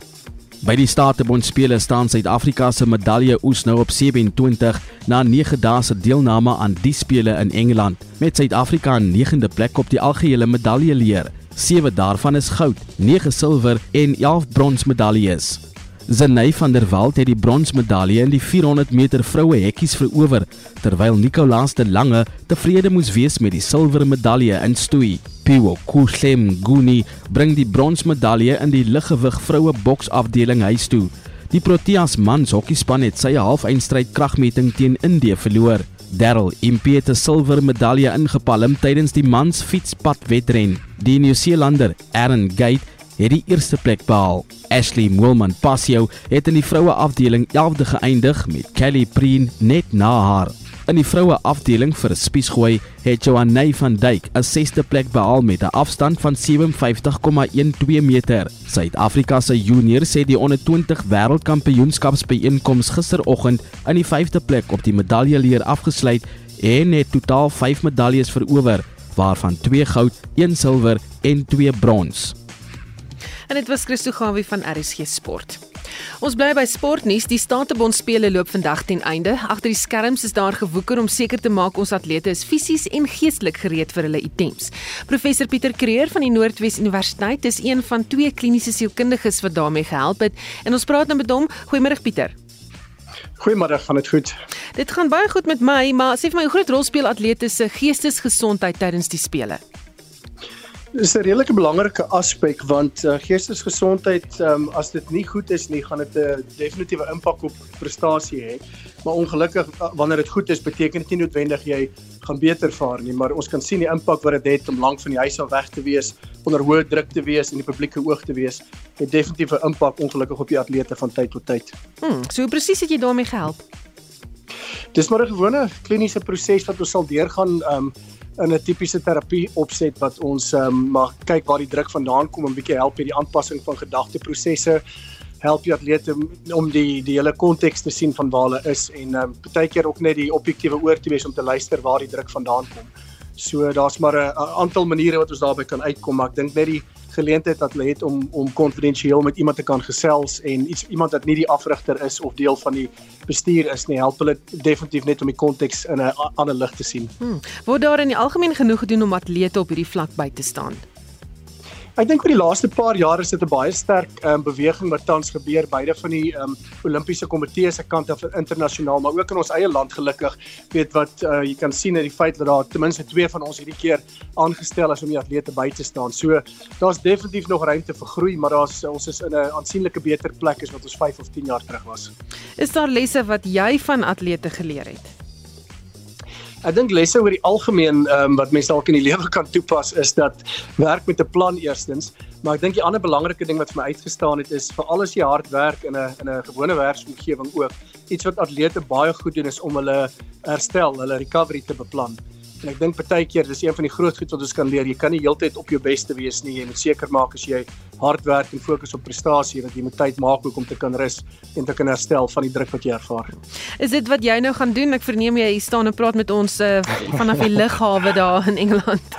[SPEAKER 4] By die Statebond spele staan Suid-Afrika se medalje oes nou op 27 na 9 dae se deelname aan die spele in Engeland met Suid-Afrika aan 9de plek op die algehele medaljeleer. 7 daarvan is goud, 9 silwer en 11 brons medaljes. Zenay van der Walt het die bronsmedalje in die 400 meter vroue hekkies verower, terwyl Nicolaas de Lange tevrede moes wees met die silwer medalje in stoei. Piwo Kusem Guni bring die bronsmedalje in die liggewig vroue boksafdeling huis toe. Die Proteas mans hokkiespan het sy halfeindstryd kragmeting teen Indië verloor. Daryl Impey het 'n silwer medalje ingepalm tydens die mans fietspadwedren. Die Nieu-Seelander Aaron Gate het die eerste plek behaal. Ashley Moelman Passio het in die vroue afdeling 11de geëindig met Kelly Preen net na haar. In die vroue afdeling vir spiesgooi het Joanne van Duyk 'n 6de plek behaal met 'n afstand van 57,12 meter. Suid-Afrika se juniors het die onder 20 wêreldkampioenskapsbyeenkoms gisteroggend in die 5de plek op die medaljeleer afgesluit en het totaal 5 medaljes verower, waarvan 2 goud, 1 silwer en 2 brons.
[SPEAKER 2] En dit was Christo Gawie van RSG Sport. Ons bly by sportnuus. Die Statebond spele loop vandag ten einde. Agter die skerms is daar gewoeker om seker te maak ons atlete is fisies en geestelik gereed vir hulle items. Professor Pieter Creer van die Noordwes Universiteit is een van twee kliniese sielkundiges wat daarmee gehelp het en ons praat nou met hom. Goeiemôre Pieter.
[SPEAKER 22] Goeiemôre, gaan dit goed?
[SPEAKER 2] Dit gaan baie goed met my, maar sê vir my hoe groot rol speel atlete se geestesgesondheid tydens die spele?
[SPEAKER 22] Dis 'n redelike belangrike aspek want uh, geestesgesondheid um, as dit nie goed is nie, gaan dit 'n definitiewe impak op prestasie hê. Maar ongelukkig uh, wanneer dit goed is, beteken dit nie noodwendig jy gaan beter vaar nie, maar ons kan sien die impak wat dit het, het om lank van die huis af weg te wees, onder hoë druk te wees en die publieke oog te wees. Het definitief 'n impak ongelukkig op die atlete van tyd tot tyd.
[SPEAKER 2] Hmm, so presies het jy daarmee gehelp?
[SPEAKER 22] Dis maar 'n gewone kliniese proses wat ons sal deurgaan um, in 'n tipiese terapie opset wat ons um, mag kyk waar die druk vandaan kom en bietjie help met die aanpassing van gedagteprosesse help die atlete om die die hele konteks te sien van waar hulle is en um, baie keer ook net die objektiewe oor te wees om te luister waar die druk vandaan kom. So daar's maar 'n aantal maniere wat ons daarby kan uitkom, maar ek dink net die geleentheid wat hulle het om om konfidensieel met iemand te kan gesels en iets iemand wat nie die afrigter is of deel van die bestuur is nie, help hulle definitief net om die konteks in 'n ander lig te sien.
[SPEAKER 2] Hmm. Word daar in die algemeen genoeg gedoen om atlete op hierdie vlak by te staan?
[SPEAKER 22] Ek dink oor die laaste paar jare is dit 'n baie sterk um, beweging wat tans gebeur beide van die um, Olimpiese Komitee se kant af internasionaal maar ook in ons eie land gelukkig weet wat uh, jy kan sien uit die feit dat daar ten minste twee van ons hierdie keer aangestel is om die atlete by te staan. So daar's definitief nog ruimte vir groei, maar daar's ons is in 'n aansienlike beter plek as wat ons 5 of 10 jaar terug was.
[SPEAKER 2] Is daar lesse wat jy van atlete geleer het?
[SPEAKER 22] Ek dink lesse oor die algemeen um, wat mense dalk in die lewe kan toepas is dat werk met 'n plan eerstens, maar ek dink die ander belangrike ding wat vir my uitgestaan het is vir alles jy hard werk in 'n in 'n gewone werksomgewing ook. Iets wat atlete baie goed doen is om hulle herstel, hulle recovery te beplan. En ek dink baie keer dis een van die groot goed wat ons kan leer. Jy kan nie heeltyd op jou beste wees nie. Jy moet seker maak as jy hard werk en fokus op prestasie dat jy moet tyd maak ook om te kan rus en te kan herstel van die druk wat jy ervaar.
[SPEAKER 2] Is dit wat jy nou gaan doen? Ek verneem jy staan en praat met ons uh, vanaf die lughawe daar in Engeland.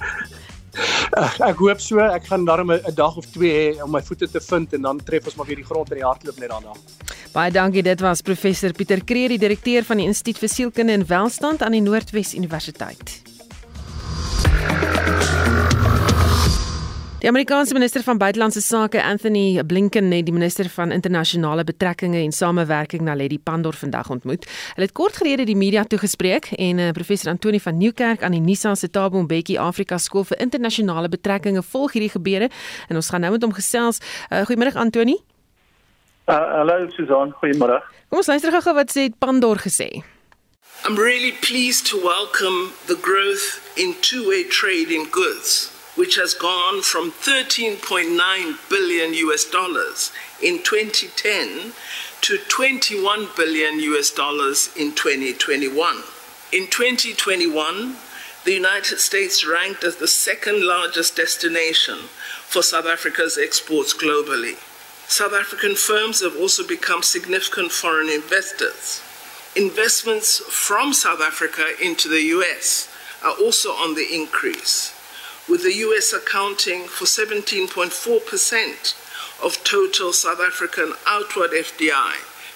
[SPEAKER 22] Ek, ek hoop so. Ek gaan daarom 'n dag of twee hê om my voete te vind en dan tref ons maar weer die grond in die hardloop net daarna.
[SPEAKER 2] Baie dankie. Dit was professor Pieter Kreer, die direkteur van die Instituut vir Sielkunde en Welstand aan die Noordwes Universiteit. Die Amerikaanse minister van buitelandse sake Anthony Blinken het die minister van internasionale betrekkinge en samewerking Naledi Pandor vandag ontmoet. Hulle het kort gelede die media toegespreek en uh, professor Antoni van Nieuwkerk aan die Nisa se Tabo Mbeki Afrika skool vir internasionale betrekkinge volg hierdie gebeure en ons gaan nou met hom gesels. Uh, Goeiemôre Antoni.
[SPEAKER 23] Uh, hallo Susan, goeiemôre.
[SPEAKER 2] Kom ons luister gou wat sê Pandor gesê.
[SPEAKER 24] I'm really pleased to welcome the growth in two-way trade in goods, which has gone from 13.9 billion US dollars in 2010 to 21 billion US dollars in 2021. In 2021, the United States ranked as the second largest destination for South Africa's exports globally. South African firms have also become significant foreign investors. Investments from South Africa into the US are also on the increase, with the US accounting for 17.4% of total South African outward FDI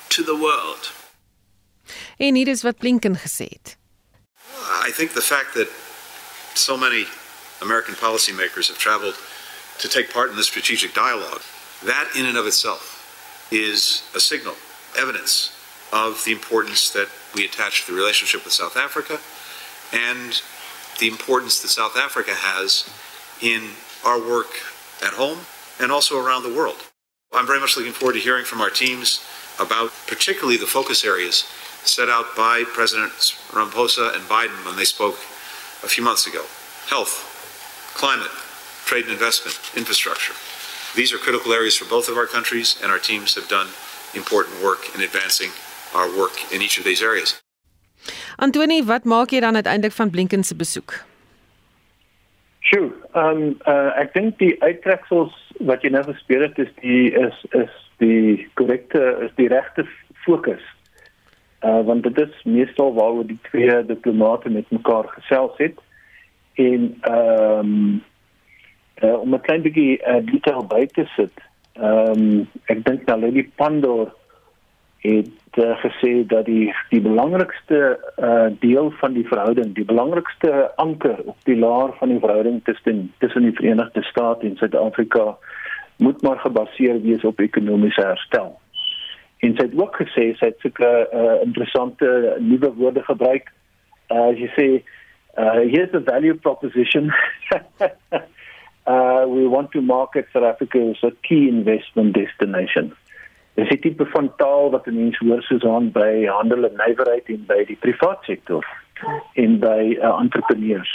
[SPEAKER 24] to the world.
[SPEAKER 2] En hier is wat Blinken gesê het.
[SPEAKER 25] I think the fact that so many American policymakers have traveled to take part in the strategic dialogue, that in and of itself is a signal, evidence of the importance that we attach to the relationship with South Africa and the importance that South Africa has in our work at home and also around the world. I'm very much looking forward to hearing from our teams about particularly the focus areas set out by Presidents Ramaphosa and Biden when they spoke a few months ago. Health, climate, trade and investment, infrastructure. These are critical areas for both of our countries, and our teams have done important work in advancing our work in each of these areas.
[SPEAKER 2] Antoni, wat maak jy dan uiteindelik van Blinken se besoek?
[SPEAKER 23] Sjoe, ehm um, uh, ek dink die uittreksels wat jy nou gespeel het is die is is die korrekte is die regte fokus. Uh want dit is meestal waaroor die twee diplomate met mekaar gesels het en ehm um, uh, om 'n klein bietjie uh, detail by te sit. Ehm um, ek dink nou Lady Pandor het uh, gesê dat die die belangrikste uh, deel van die verhouding, die belangrikste anker op die laar van die verhouding tussen tussen die Verenigde State en Suid-Afrika moet maar gebaseer wees op ekonomiese herstel. En sy het ook gesê sy het sulke uh, interessante nuwe woorde gebruik. Uh, as jy sê uh, here's the value proposition. uh, we want to market South Africa as a key investment destination. Dis 'n tipe van taal wat mense hoor soos aan by handel en nywerheid en by die private sektor en by uh, entrepreneurs.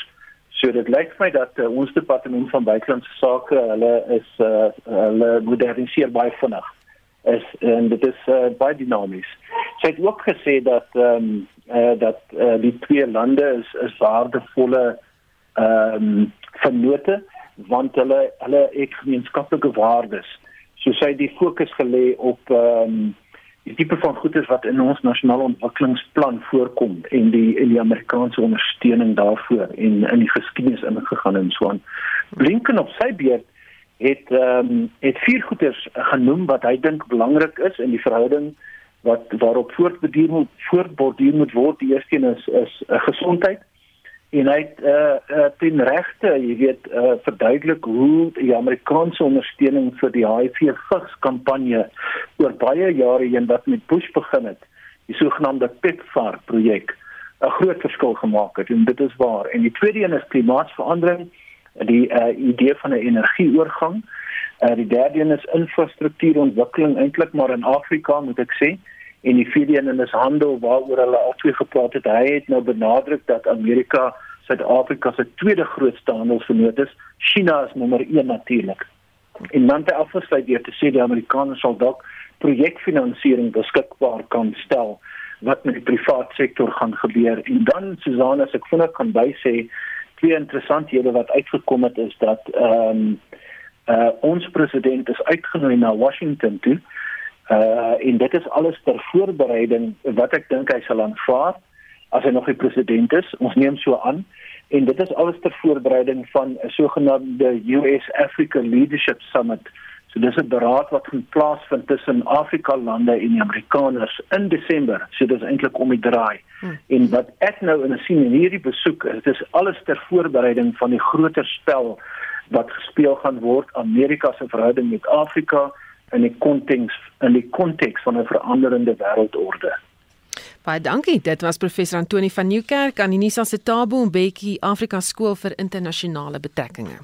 [SPEAKER 23] So dit lyk vir my dat uh, ons departement van buitelandse sake, hulle is uh, hulle moderniseer baie vinnig. Is en dit is uh, baie dinamies. Sy het ook gesê dat ehm um, uh, dat uh, die twee lande is is waardevolle ehm um, vennote want hulle hulle het gemeenskaplike waardes so sy die fokus gelê op ehm um, die tipe van goederes wat in ons nasionale ontwikkelingsplan voorkom en die en die Amerikaanse ondersteuning daarvoor en in die geskiedenis ingegaan en so aan. Blinken op sy beurt het ehm um, het vier goederes genoem wat hy dink belangrik is in die verhouding wat waarop voortbeduur moet voortborduur moet word. Die eerste een is is uh, gesondheid en hy het uh, uh, ten regte, jy weet, uh, verduidelik hoe die Amerikaanse ondersteuning vir die HIV vigs kampanje oor baie jare heen wat met Bush begin het, die sogenaamde PEPFAR projek 'n groot verskil gemaak het en dit is waar. En die tweede een is klimaatsverandering, die uh, idee van 'n energieoorgang. Uh, die derde een is infrastruktuurontwikkeling eintlik maar in Afrika moet ek sê en die vierde een is handel waaroor hulle al twee gepraat het. Hy het nou benadruk dat Amerika Suid-Afrika se tweede grootste handelsvernoot is. China is nommer 1 natuurlik. En dan te afsluit deur te sê die Amerikaners sal dalk projekfinansiering beskikbaar kan stel wat met die private sektor gaan gebeur. En dan Susan as ek vinnig kan bysê twee interessanthede wat uitgekom het is dat ehm um, uh, ons president is uitgenooi na Washington toe Uh en dit is alles ter voorbereiding wat ek dink hy sal aanvaar as hy nog die president is. Ons neem so aan en dit is alles ter voorbereiding van 'n sogenaamde US Africa Leadership Summit. So dis 'n beraad wat gaan plaasvind tussen Afrika lande en die Amerikaners in Desember. So dis eintlik om die draai. Hmm. En wat ek nou in 'n sien in hierdie besoek is dis alles ter voorbereiding van die groter spel wat gespeel gaan word Amerika se verhouding met Afrika in die konteks in die konteks van 'n veranderende wêreldorde.
[SPEAKER 2] Baie dankie. Dit was professor Antoni van Nieuwkerk aan Unisa se Tabo Mbeki Afrika Skool vir Internasionale Betrekkinge.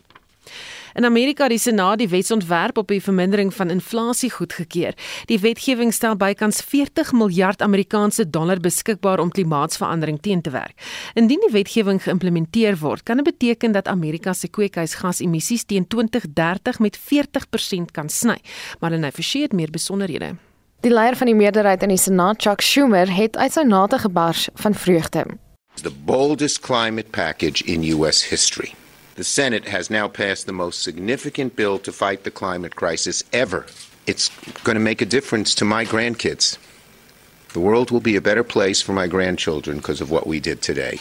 [SPEAKER 2] In Amerika het die Senaat die wetsontwerp op die vermindering van inflasie goedgekeur. Die wetgewing stel bykans 40 miljard Amerikaanse dollar beskikbaar om klimaatsverandering teen te werk. Indien die wetgewing geïmplementeer word, kan dit beteken dat Amerika se kweekhuisgasemissies teen 2030 met 40% kan sny. Maar hulle verseker meer besonderhede.
[SPEAKER 26] Die leier van die meerderheid in die Senaat, Chuck Schumer, het uit sy nate gebars van vreugde.
[SPEAKER 27] The boldest climate package in US history. The Senate has now passed the most significant bill to fight the climate crisis ever. It's going to make a difference to my grandkids. The world will be a better place for my grandchildren because of what we did today.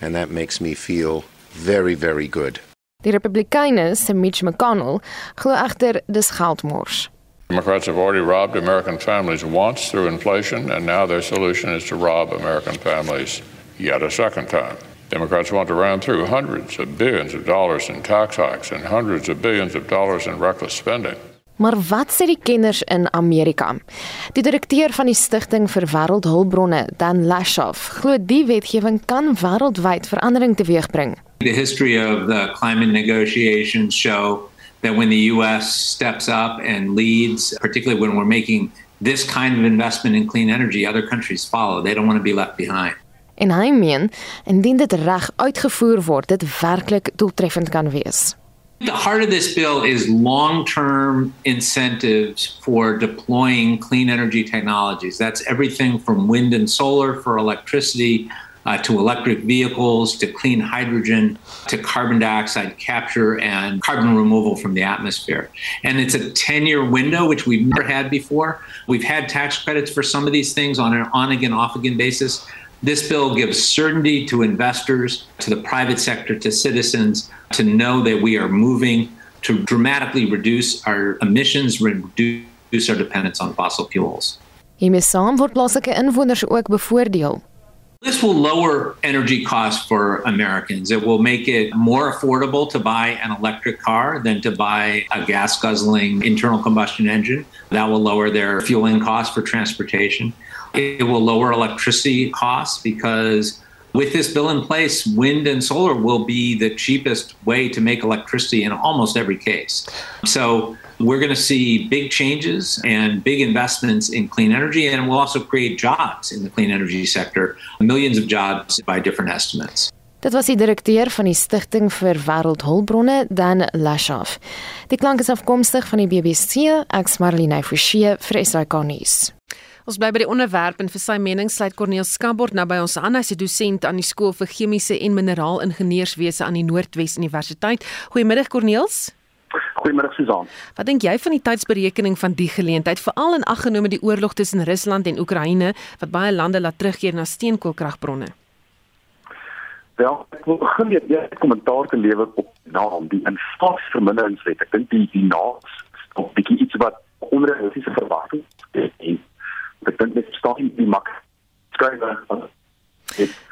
[SPEAKER 27] And that makes me feel very, very good.
[SPEAKER 26] Die Republikeinse Mitch McConnell glo egter dis geldmors.
[SPEAKER 28] Democrats have already robbed American families once through inflation, and now their solution is to rob American families yet a second time. Democrats want to ram through hundreds of billions of dollars in tax hikes and hundreds of billions of dollars in reckless spending.
[SPEAKER 26] Maar wat sê die kenners in Amerika? Die direkteur van die Stichting vir Wêreldhulpbronne, Dan Lashoff, glo die wetgewing kan wêreldwyd verandering teweegbring.
[SPEAKER 29] The history of the climate negotiations show that when the US steps up and leads, particularly when we're making this kind of investment in clean energy, other countries follow. They don't want to be left behind.
[SPEAKER 26] En hy meen indien dit reg uitgevoer word, dit werklik doeltreffend kan wees.
[SPEAKER 29] The heart of this bill is long term incentives for deploying clean energy technologies. That's everything from wind and solar for electricity uh, to electric vehicles to clean hydrogen to carbon dioxide capture and carbon removal from the atmosphere. And it's a 10 year window, which we've never had before. We've had tax credits for some of these things on an on again, off again basis. This bill gives certainty to investors, to the private sector, to citizens to know that we are moving to dramatically reduce our emissions, reduce our dependence on fossil fuels.
[SPEAKER 26] Hiermee saam word plaaslike inwoners ook bevoordeel.
[SPEAKER 29] This will lower energy costs for Americans. It will make it more affordable to buy an electric car than to buy a gas guzzling internal combustion engine. That will lower their fueling costs for transportation. It will lower electricity costs because with this bill in place, wind and solar will be the cheapest way to make electricity in almost every case. So we're going to see big changes and big investments in clean energy, and we'll also create jobs in the clean energy sector, millions of jobs by different estimates.
[SPEAKER 26] Dit was die direkteur van die Stichting vir Wêreldhulpbronne, Dan Lashoff. Die klank is afkomstig van die BBC, ek's Marlene Forsie vir SAK nuus.
[SPEAKER 2] Ons bly by die onderwerp en vir sy mening sluit Corneel Skambort nou by ons aan. Hy's 'n dosent aan die skool vir chemiese en mineraalingenieurswese aan die Noordwes Universiteit. Goeiemiddag Corneels.
[SPEAKER 30] Goeiemiddag Susan.
[SPEAKER 2] Wat dink jy van die tydsberekening van die geleentheid, veral in ag genome die oorlog tussen Rusland en Oekraïne wat baie lande laat terugkeer na steenkoolkragbronne?
[SPEAKER 30] Wel, ek wil begin met 'n kommentaar te lewer op naam die inflasieverminderingswet. Ek dink die die naam is 'n bietjie iets wat onder 'n realistiese verwagting is ek dink net staan die mak skrywe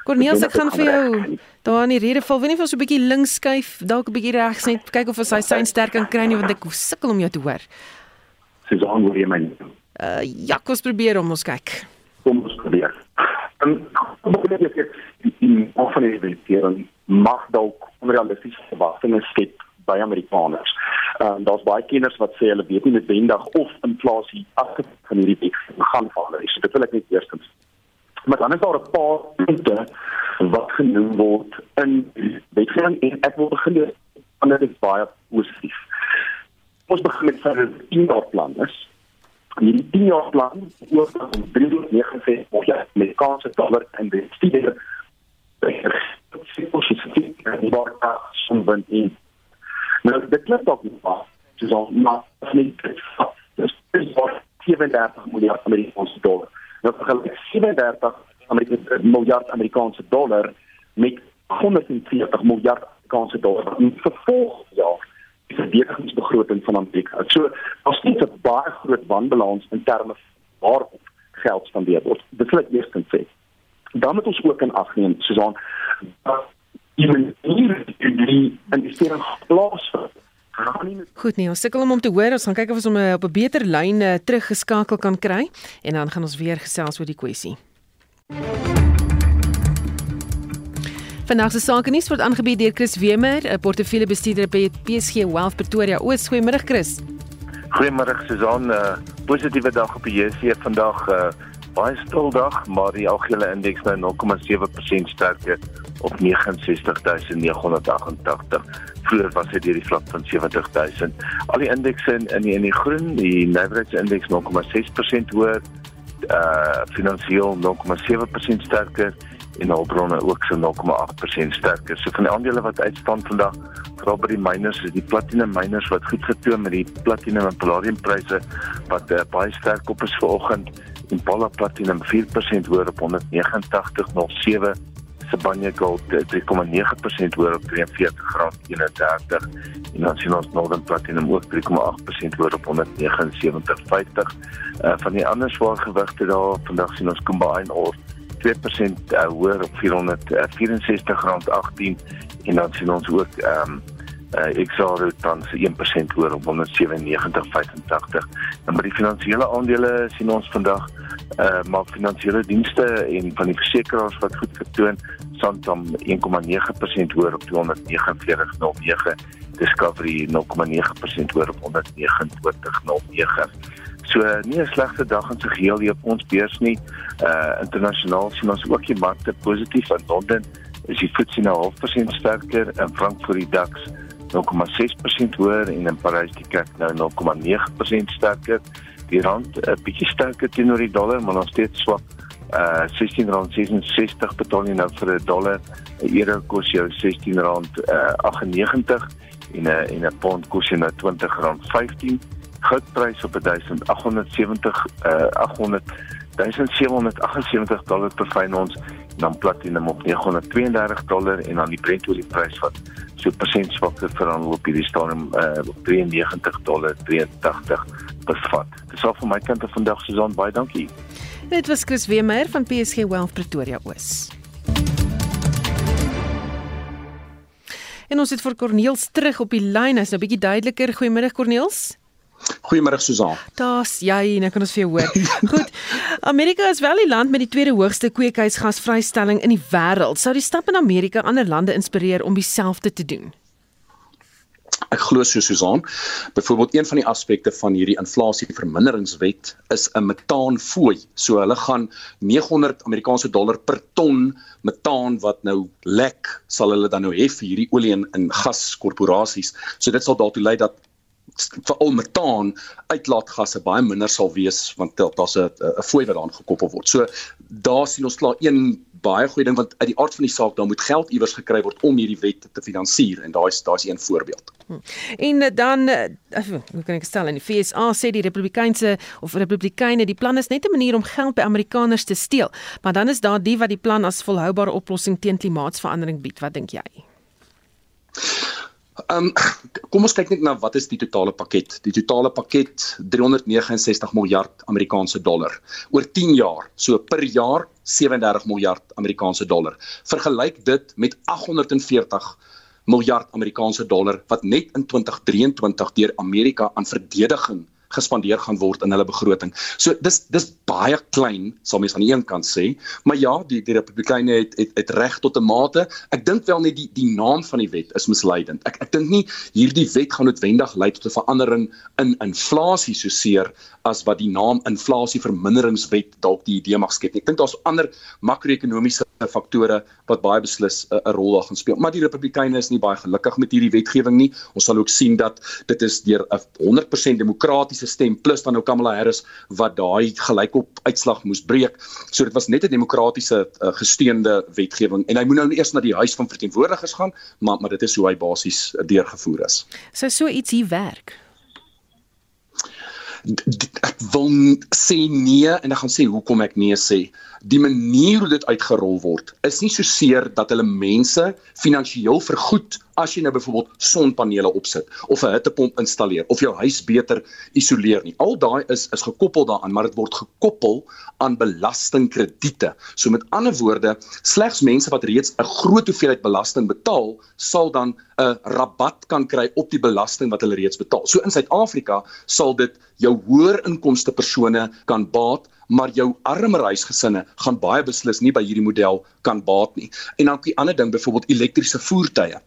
[SPEAKER 2] Cornelis ek gaan vir jou daar in die rede val weet nie of ons so 'n bietjie links skuif dalk 'n bietjie regs net kyk of ons hy sy sterk kan kry nie want ek sukkel om jou te hoor
[SPEAKER 30] Susan hoor jy my
[SPEAKER 2] uh, ja kom ons probeer om ons kyk
[SPEAKER 30] kom ons probeer en probeer ek die offene regering mag dalk onrealistiese verwagtinge skep by Amerikaners. Ehm uh, daar's baie kenners wat sê hulle weet nie noodwendig of inflasie afgekop van hierdie week gaan nie. So dit wil ek net eerstens. Maar dan is daar 'n paar punte wat genoem word in wetgewing en ek wil begin aan dit baie positief. Ons begin met sy 10 jaar plan is. Die 10 jaar plan oor 369 miljard Amerikaanse dollar en die studie het sy positief en die waar son van in Nou dit klink dalk nie waar soos al maar nie dis is wat 37 miljard Amerikaanse dollar. Nou vergelyk 37 Amerikaanse miljard Amerikaanse dollar met 140 miljard Amerikaanse dollar in vervolgende jaar die verdedigingsbegroting van Amerika. So daar's net 'n baie groot wanbalans in terme waarop geld spandeer word. Dit wil ek eers kan sê. Dan moet ons ook in ag neem, Susan, dat die manier die investering plaasvind.
[SPEAKER 2] Goed nee, ons sukkel om hom te hoor. Ons gaan kyk of ons hom eh, op 'n beter lyn uh, teruggeskakel kan kry en dan gaan ons weer gesels oor die kwessie. Vandag se sake nuus word aangebied deur Chris Wemer, 'n portefeuljebestuurder by PSG Wealth Pretoria. Oos, goeiemôre Chris.
[SPEAKER 31] Goeiemôre Susan. uh, Positiewe dag op die JSE vandag. Uh, baie stil dag, maar die algehele indeks nou 0,7% sterker op 69988. Vroeger was dit deur die vlak van 70000. Al die indekse in in die, in die groen, die Nasdaq indeks 0,6% hoër, uh finansiëel 0,7% sterker en albronne ook so 0,8% sterker. So van die aandele wat uitstaan vandag, veral by die miners, is die platinum miners wat goed getoon met die platinum en palladium pryse wat uh, baie sterk op is vanoggend en Pala Platinum 4% hoër op 189.07 Sibanye Gold 3,9% hoër op 43.31 en dan sien ons Northern Platinum ook 3,8% hoër op 179.50 uh, van die ander swaar gewigte daar vandag sien ons Iron Ore 2% uh, hoër op 464.18 en dan sien ons ook um, uh, Exxaro tans 1% hoër op 197.85. En by die finansiële aandele sien ons vandag uh maar finansiële dienste en van die versekerings wat goed vertoon, Santam 1,9% hoër op 249.09, Discovery 0,9% hoër op 129.09. So nie 'n slegte dag in sy geheel hier op ons beurs nie. Uh internasionaal sien ons ook die markte positief in Londen is die FTSE nou half persent sterker en Frankfurt die DAX 0,6% hoër en in Parys die CAC nou 0,9% sterker. Die rand 'n uh, bietjie sterker teenoor die dollar, maar nog steeds swak. Uh R16.66 betaal jy nou vir 'n dollar. 'n Euro kos jou R16.98 en 'n en 'n pond kos jy nou R20.15. Goudprys op 1870 uh 800 1778 dollar per fyn ons dan platinum op 932 dollar en dan die Brent olieprys wat so persent swakter verhandel op hierdie stadium uh, op 93 dollar 83 per vat. Dis al van my kant af vandag Susan baie dankie.
[SPEAKER 2] Dit was Chris Wemer van PSG Wealth Pretoria Oos. En ons het vir Corneels terug op die lyn. Hy's nou bietjie duideliker. Goeiemiddag Corneels.
[SPEAKER 32] Goeiemôre Susan.
[SPEAKER 2] Daar's jy, nou kan ons vir jou hoor. Goed. Amerika is wel die land met die tweede hoogste kweekhuisgasvrystelling in die wêreld. Sou die stap in Amerika ander lande inspireer om dieselfde te doen?
[SPEAKER 32] Ek glo so Susan. Byvoorbeeld een van die aspekte van hierdie inflasieverminderingswet is 'n metaanfooi. So hulle gaan 900 Amerikaanse dollar per ton metaan wat nou lek, sal hulle dan nou hê vir hierdie olie en, en gaskorporasies. So dit sal daartoe lei dat veral metaan uitlaatgasse baie minder sal wees want daar's 'n 'n fooi wat daaraan gekoppel word. So daar sien ons klaar een baie goeie ding want uit die aard van die saak daar moet geld iewers gekry word om hierdie wet te finansier en daai daar's een voorbeeld.
[SPEAKER 2] Hm. En dan eh, hoe kan ek stel in die FSA sê die Republikeinse of Republikeine die plan is net 'n manier om geld by Amerikaners te steel. Maar dan is daar die wat die plan as volhoubare oplossing teen klimaatsverandering bied. Wat dink jy?
[SPEAKER 32] Ehm um, kom ons kyk net na wat is die totale pakket. Die totale pakket 369 miljard Amerikaanse dollar oor 10 jaar. So per jaar 37 miljard Amerikaanse dollar. Vergelyk dit met 840 miljard Amerikaanse dollar wat net in 2023 deur Amerika aan verdediging gespandeer gaan word in hulle begroting. So dis dis baie klein, sal mens aan die een kant sê, maar ja, die die Republikeine het het, het reg tot 'n mate. Ek dink wel net die die naam van die wet is misleidend. Ek ek dink nie hierdie wet gaan noodwendig lei tot 'n verandering in inflasie so seer as wat die naam inflasieverminderingswet dalk die idee mag skep. Ek dink daar's ander makro-ekonomiese faktore wat baie beslis 'n rol daar gaan speel. Maar die Republikeine is nie baie gelukkig met hierdie wetgewing nie. Ons sal ook sien dat dit is deur 'n 100% demokratiese stem plus dan nou Kamala Harris wat daai gelykop uitslag moes breek. So dit was net 'n demokratiese uh, gesteunde wetgewing en hy moet nou eers na die huis van verteenwoordigers gaan, maar maar dit is hoe hy basies uh, deurgevoer is.
[SPEAKER 2] So so iets hier werk
[SPEAKER 32] ek wil sê nee en ek gaan sê hoekom ek nee sê. Die manier hoe dit uitgerol word is nie so seer dat hulle mense finansiëel vergoed as jy nou byvoorbeeld sonpanele opsit of 'n hittepomp installeer of jou huis beter isoleer nie. Al daai is is gekoppel daaraan, maar dit word gekoppel aan belastingkrediete. So met ander woorde, slegs mense wat reeds 'n groot hoeveelheid belasting betaal, sal dan 'n rabat kan kry op die belasting wat hulle reeds betaal. So in Suid-Afrika sal dit jou hoër inkomste persone kan baat maar jou armer huisgesinne gaan baie beslis nie by hierdie model kan baat nie. En dan 'n ander ding, byvoorbeeld elektriese voertuie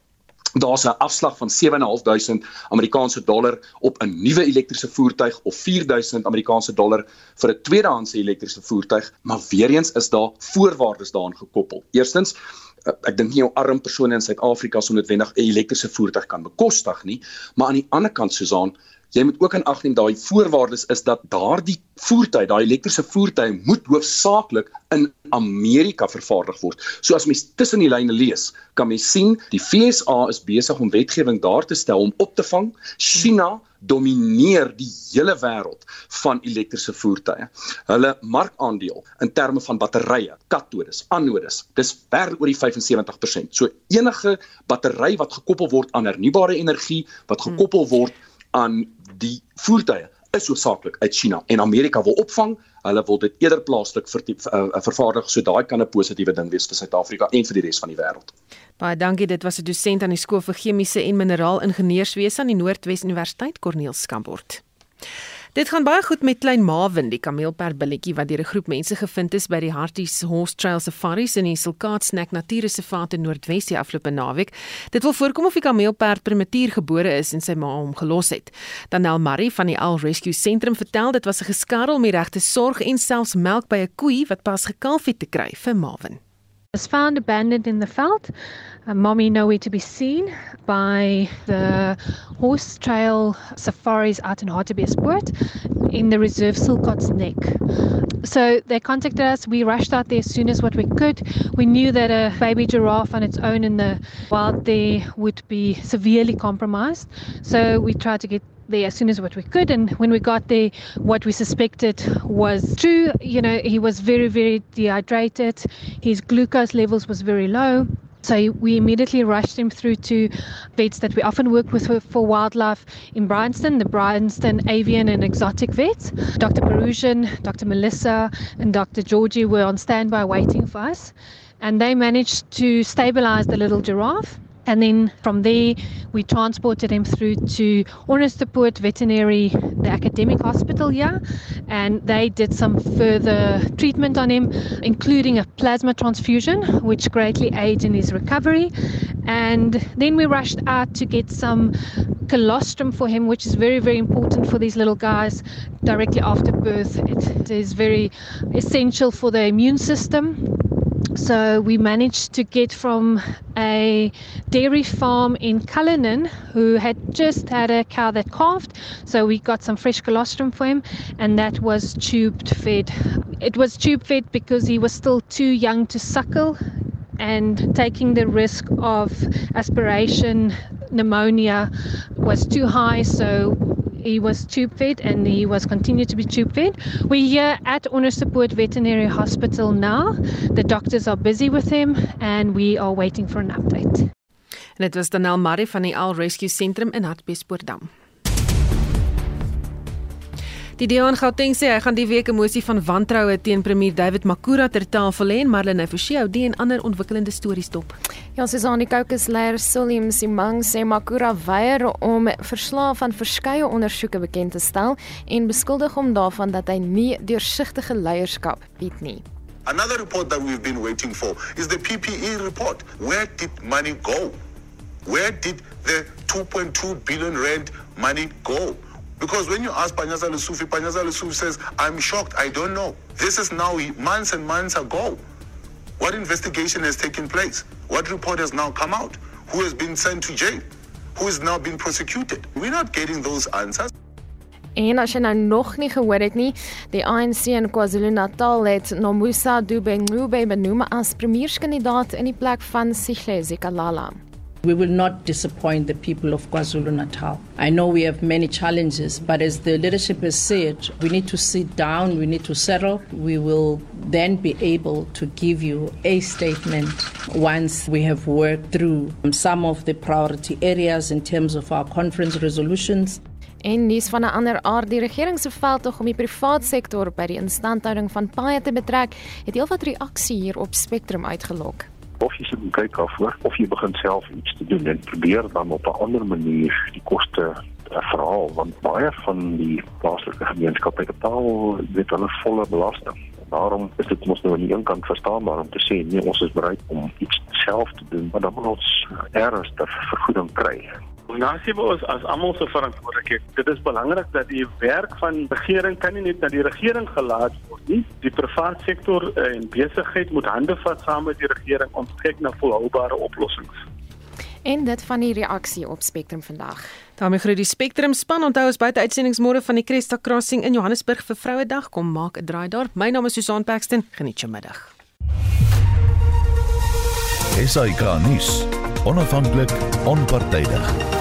[SPEAKER 32] daar's 'n afslag van 7.500 Amerikaanse dollar op 'n nuwe elektriese voertuig of 4000 Amerikaanse dollar vir 'n tweedehandse elektriese voertuig, maar weer eens is daar voorwaardes daaraan gekoppel. Eerstens eh, ek dink nie jou arm persone in Suid-Afrika sou noodwendig 'n elektriese voertuig kan bekostig nie, maar aan die ander kant Susan, jy moet ook in ag neem daai voorwaardes is dat daardie voertuig, daai elektriese voertuig moet hoofsaaklik in Amerika vervaardig word. So as mens tussen die lyne lees, kan mens sien die FSA is besig om wetgewing daar te stel om op te vang China domineer die hele wêreld van elektriese voertuie. Hulle markandeel in terme van batterye, katodes, anodes, dis ver oor die 75%. So enige battery wat gekoppel word aan hernubare energie, wat gekoppel word aan voertuie is hoofsaaklik uit China en Amerika wil opvang. Hulle wil dit eerder plaaslik vir die uh, vervaardig so daai kan 'n positiewe ding wees vir Suid-Afrika en vir die res van die wêreld.
[SPEAKER 2] Baie dankie. Dit was 'n dosent aan die skool vir chemiese en mineraal ingenieurswese aan die Noordwes Universiteit Corneel Skambort. Dit gaan baie goed met klein Marvin, die kameelperbilletjie wat deur 'n groep mense gevind is by die Harties Horse Trail Safaris in die Silkaatsnack Natuurreservaat in Noordwes die afgelope naweek. Dit wil voorkom of die kameelperd prematuur gebore is en sy ma hom gelos het. Danel Marie van die Al Rescue Sentrum vertel dit was 'n geskarrel om die regte sorg en selfs melk by 'n koei wat pas gekalf het te kry vir Marvin.
[SPEAKER 21] was found abandoned in the veld. Uh, mommy nowhere to be seen by the horse trail safaris out in Hartbeespoort in the reserve Silcott's Neck. So they contacted us. We rushed out there as soon as what we could. We knew that a baby giraffe on its own in the wild there would be severely compromised. So we tried to get there as soon as what we could. And when we got there, what we suspected was true. You know, he was very, very dehydrated. His glucose levels was very low. So we immediately rushed him through to vets that we often work with for wildlife in Bryanston, the Bryanston Avian and Exotic Vets. Dr. Perusian, Dr. Melissa, and Dr. Georgie were on standby waiting for us. And they managed to stabilize the little giraffe and then from there, we transported him through to Ornesteport Veterinary, the academic hospital here, and they did some further treatment on him, including a plasma transfusion, which greatly aids in his recovery. And then we rushed out to get some colostrum for him, which is very, very important for these little guys directly after birth. It is very essential for the immune system so we managed to get from a dairy farm in Cullinan who had just had a cow that calved. So we got some fresh colostrum for him, and that was tubed fed. It was tube fed because he was still too young to suckle and taking the risk of aspiration pneumonia was too high so he was tube fed and he was continued to be tube fed. We're here at Onderstepoort Veterinary Hospital now. The doctors are busy with him and we are waiting for an update.
[SPEAKER 2] En dit was Danel Marie van die Al Rescue Sentrum in Hartbeespoortdam. Die DA in Gauteng sê hy gaan die week 'n mosie van wantroue teen premier David Makura ter tafel lê en Marlene Forsie hou die en ander ontwikkelende stories dop.
[SPEAKER 26] Ja, Susan die Caucus leier Sulim Simang sê Makura weier om verslae van verskeie ondersoeke bekend te stel en beskuldig hom daarvan dat hy nie deursigtige leierskap bied nie.
[SPEAKER 33] Another report that we've been waiting for is the PPE report. Where did money go? Where did the 2.2 billion rand money go? Because when you ask Panyaza Lesufi, Panyaza Lesufi says, I'm shocked, I don't know. This is now months and months ago. What investigation has taken place? What report has now come out? Who has been sent to jail? Who has now been prosecuted? We're not getting those answers.
[SPEAKER 26] En as jy nou nog nie gehoor het nie, die ANC in KwaZulu-Natal het Nomusa Dube-Ngube benoem as premierskandidaat in die plek van Sihle Zikalala.
[SPEAKER 34] We will not disappoint the people of KwaZulu Natal. I know we have many challenges, but as the leadership has said, we need to sit down, we need to settle. We will then be able to give you a statement once we have worked through some of the priority areas in terms of our conference resolutions.
[SPEAKER 26] En nuus van 'n ander aard, die regering se veldtog om die privaat sektor by die instandhouding van paaie te betrek, het heelwat reaksie hier op Spectrum uitgelok
[SPEAKER 31] of jy moet kyk daarvoor of jy begin self iets te doen en probeer dan op 'n ander manier die koste verhaal want baie van die plaaslike gemeenskappe betaal dit hulle volle belasting. Daarom is dit mos nou aan die een kant verstaanbaar om te sê nee ons is bereid om iets self te doen maar dan moet ons ernstig vergoeding kry.
[SPEAKER 35] Nasie ons as almal se verantwoordelikheid. Dit is belangrik dat die werk van regering kan nie net na die regering gelaat word nie. Die private sektor eh, en besigheid moet hande vat saam met die regering om kyk na volhoubare oplossings.
[SPEAKER 26] En dit van die reaksie op Spectrum vandag.
[SPEAKER 2] daarmee groet die Spectrum span onthou ons buite uitsendingsmôre van die Cresta Crossing in Johannesburg vir Vrouedag kom maak 'n draai daar. My naam is Susan Paxton. Geniet jou middag.
[SPEAKER 1] SAK nuus. Onafhanklik, onpartydig.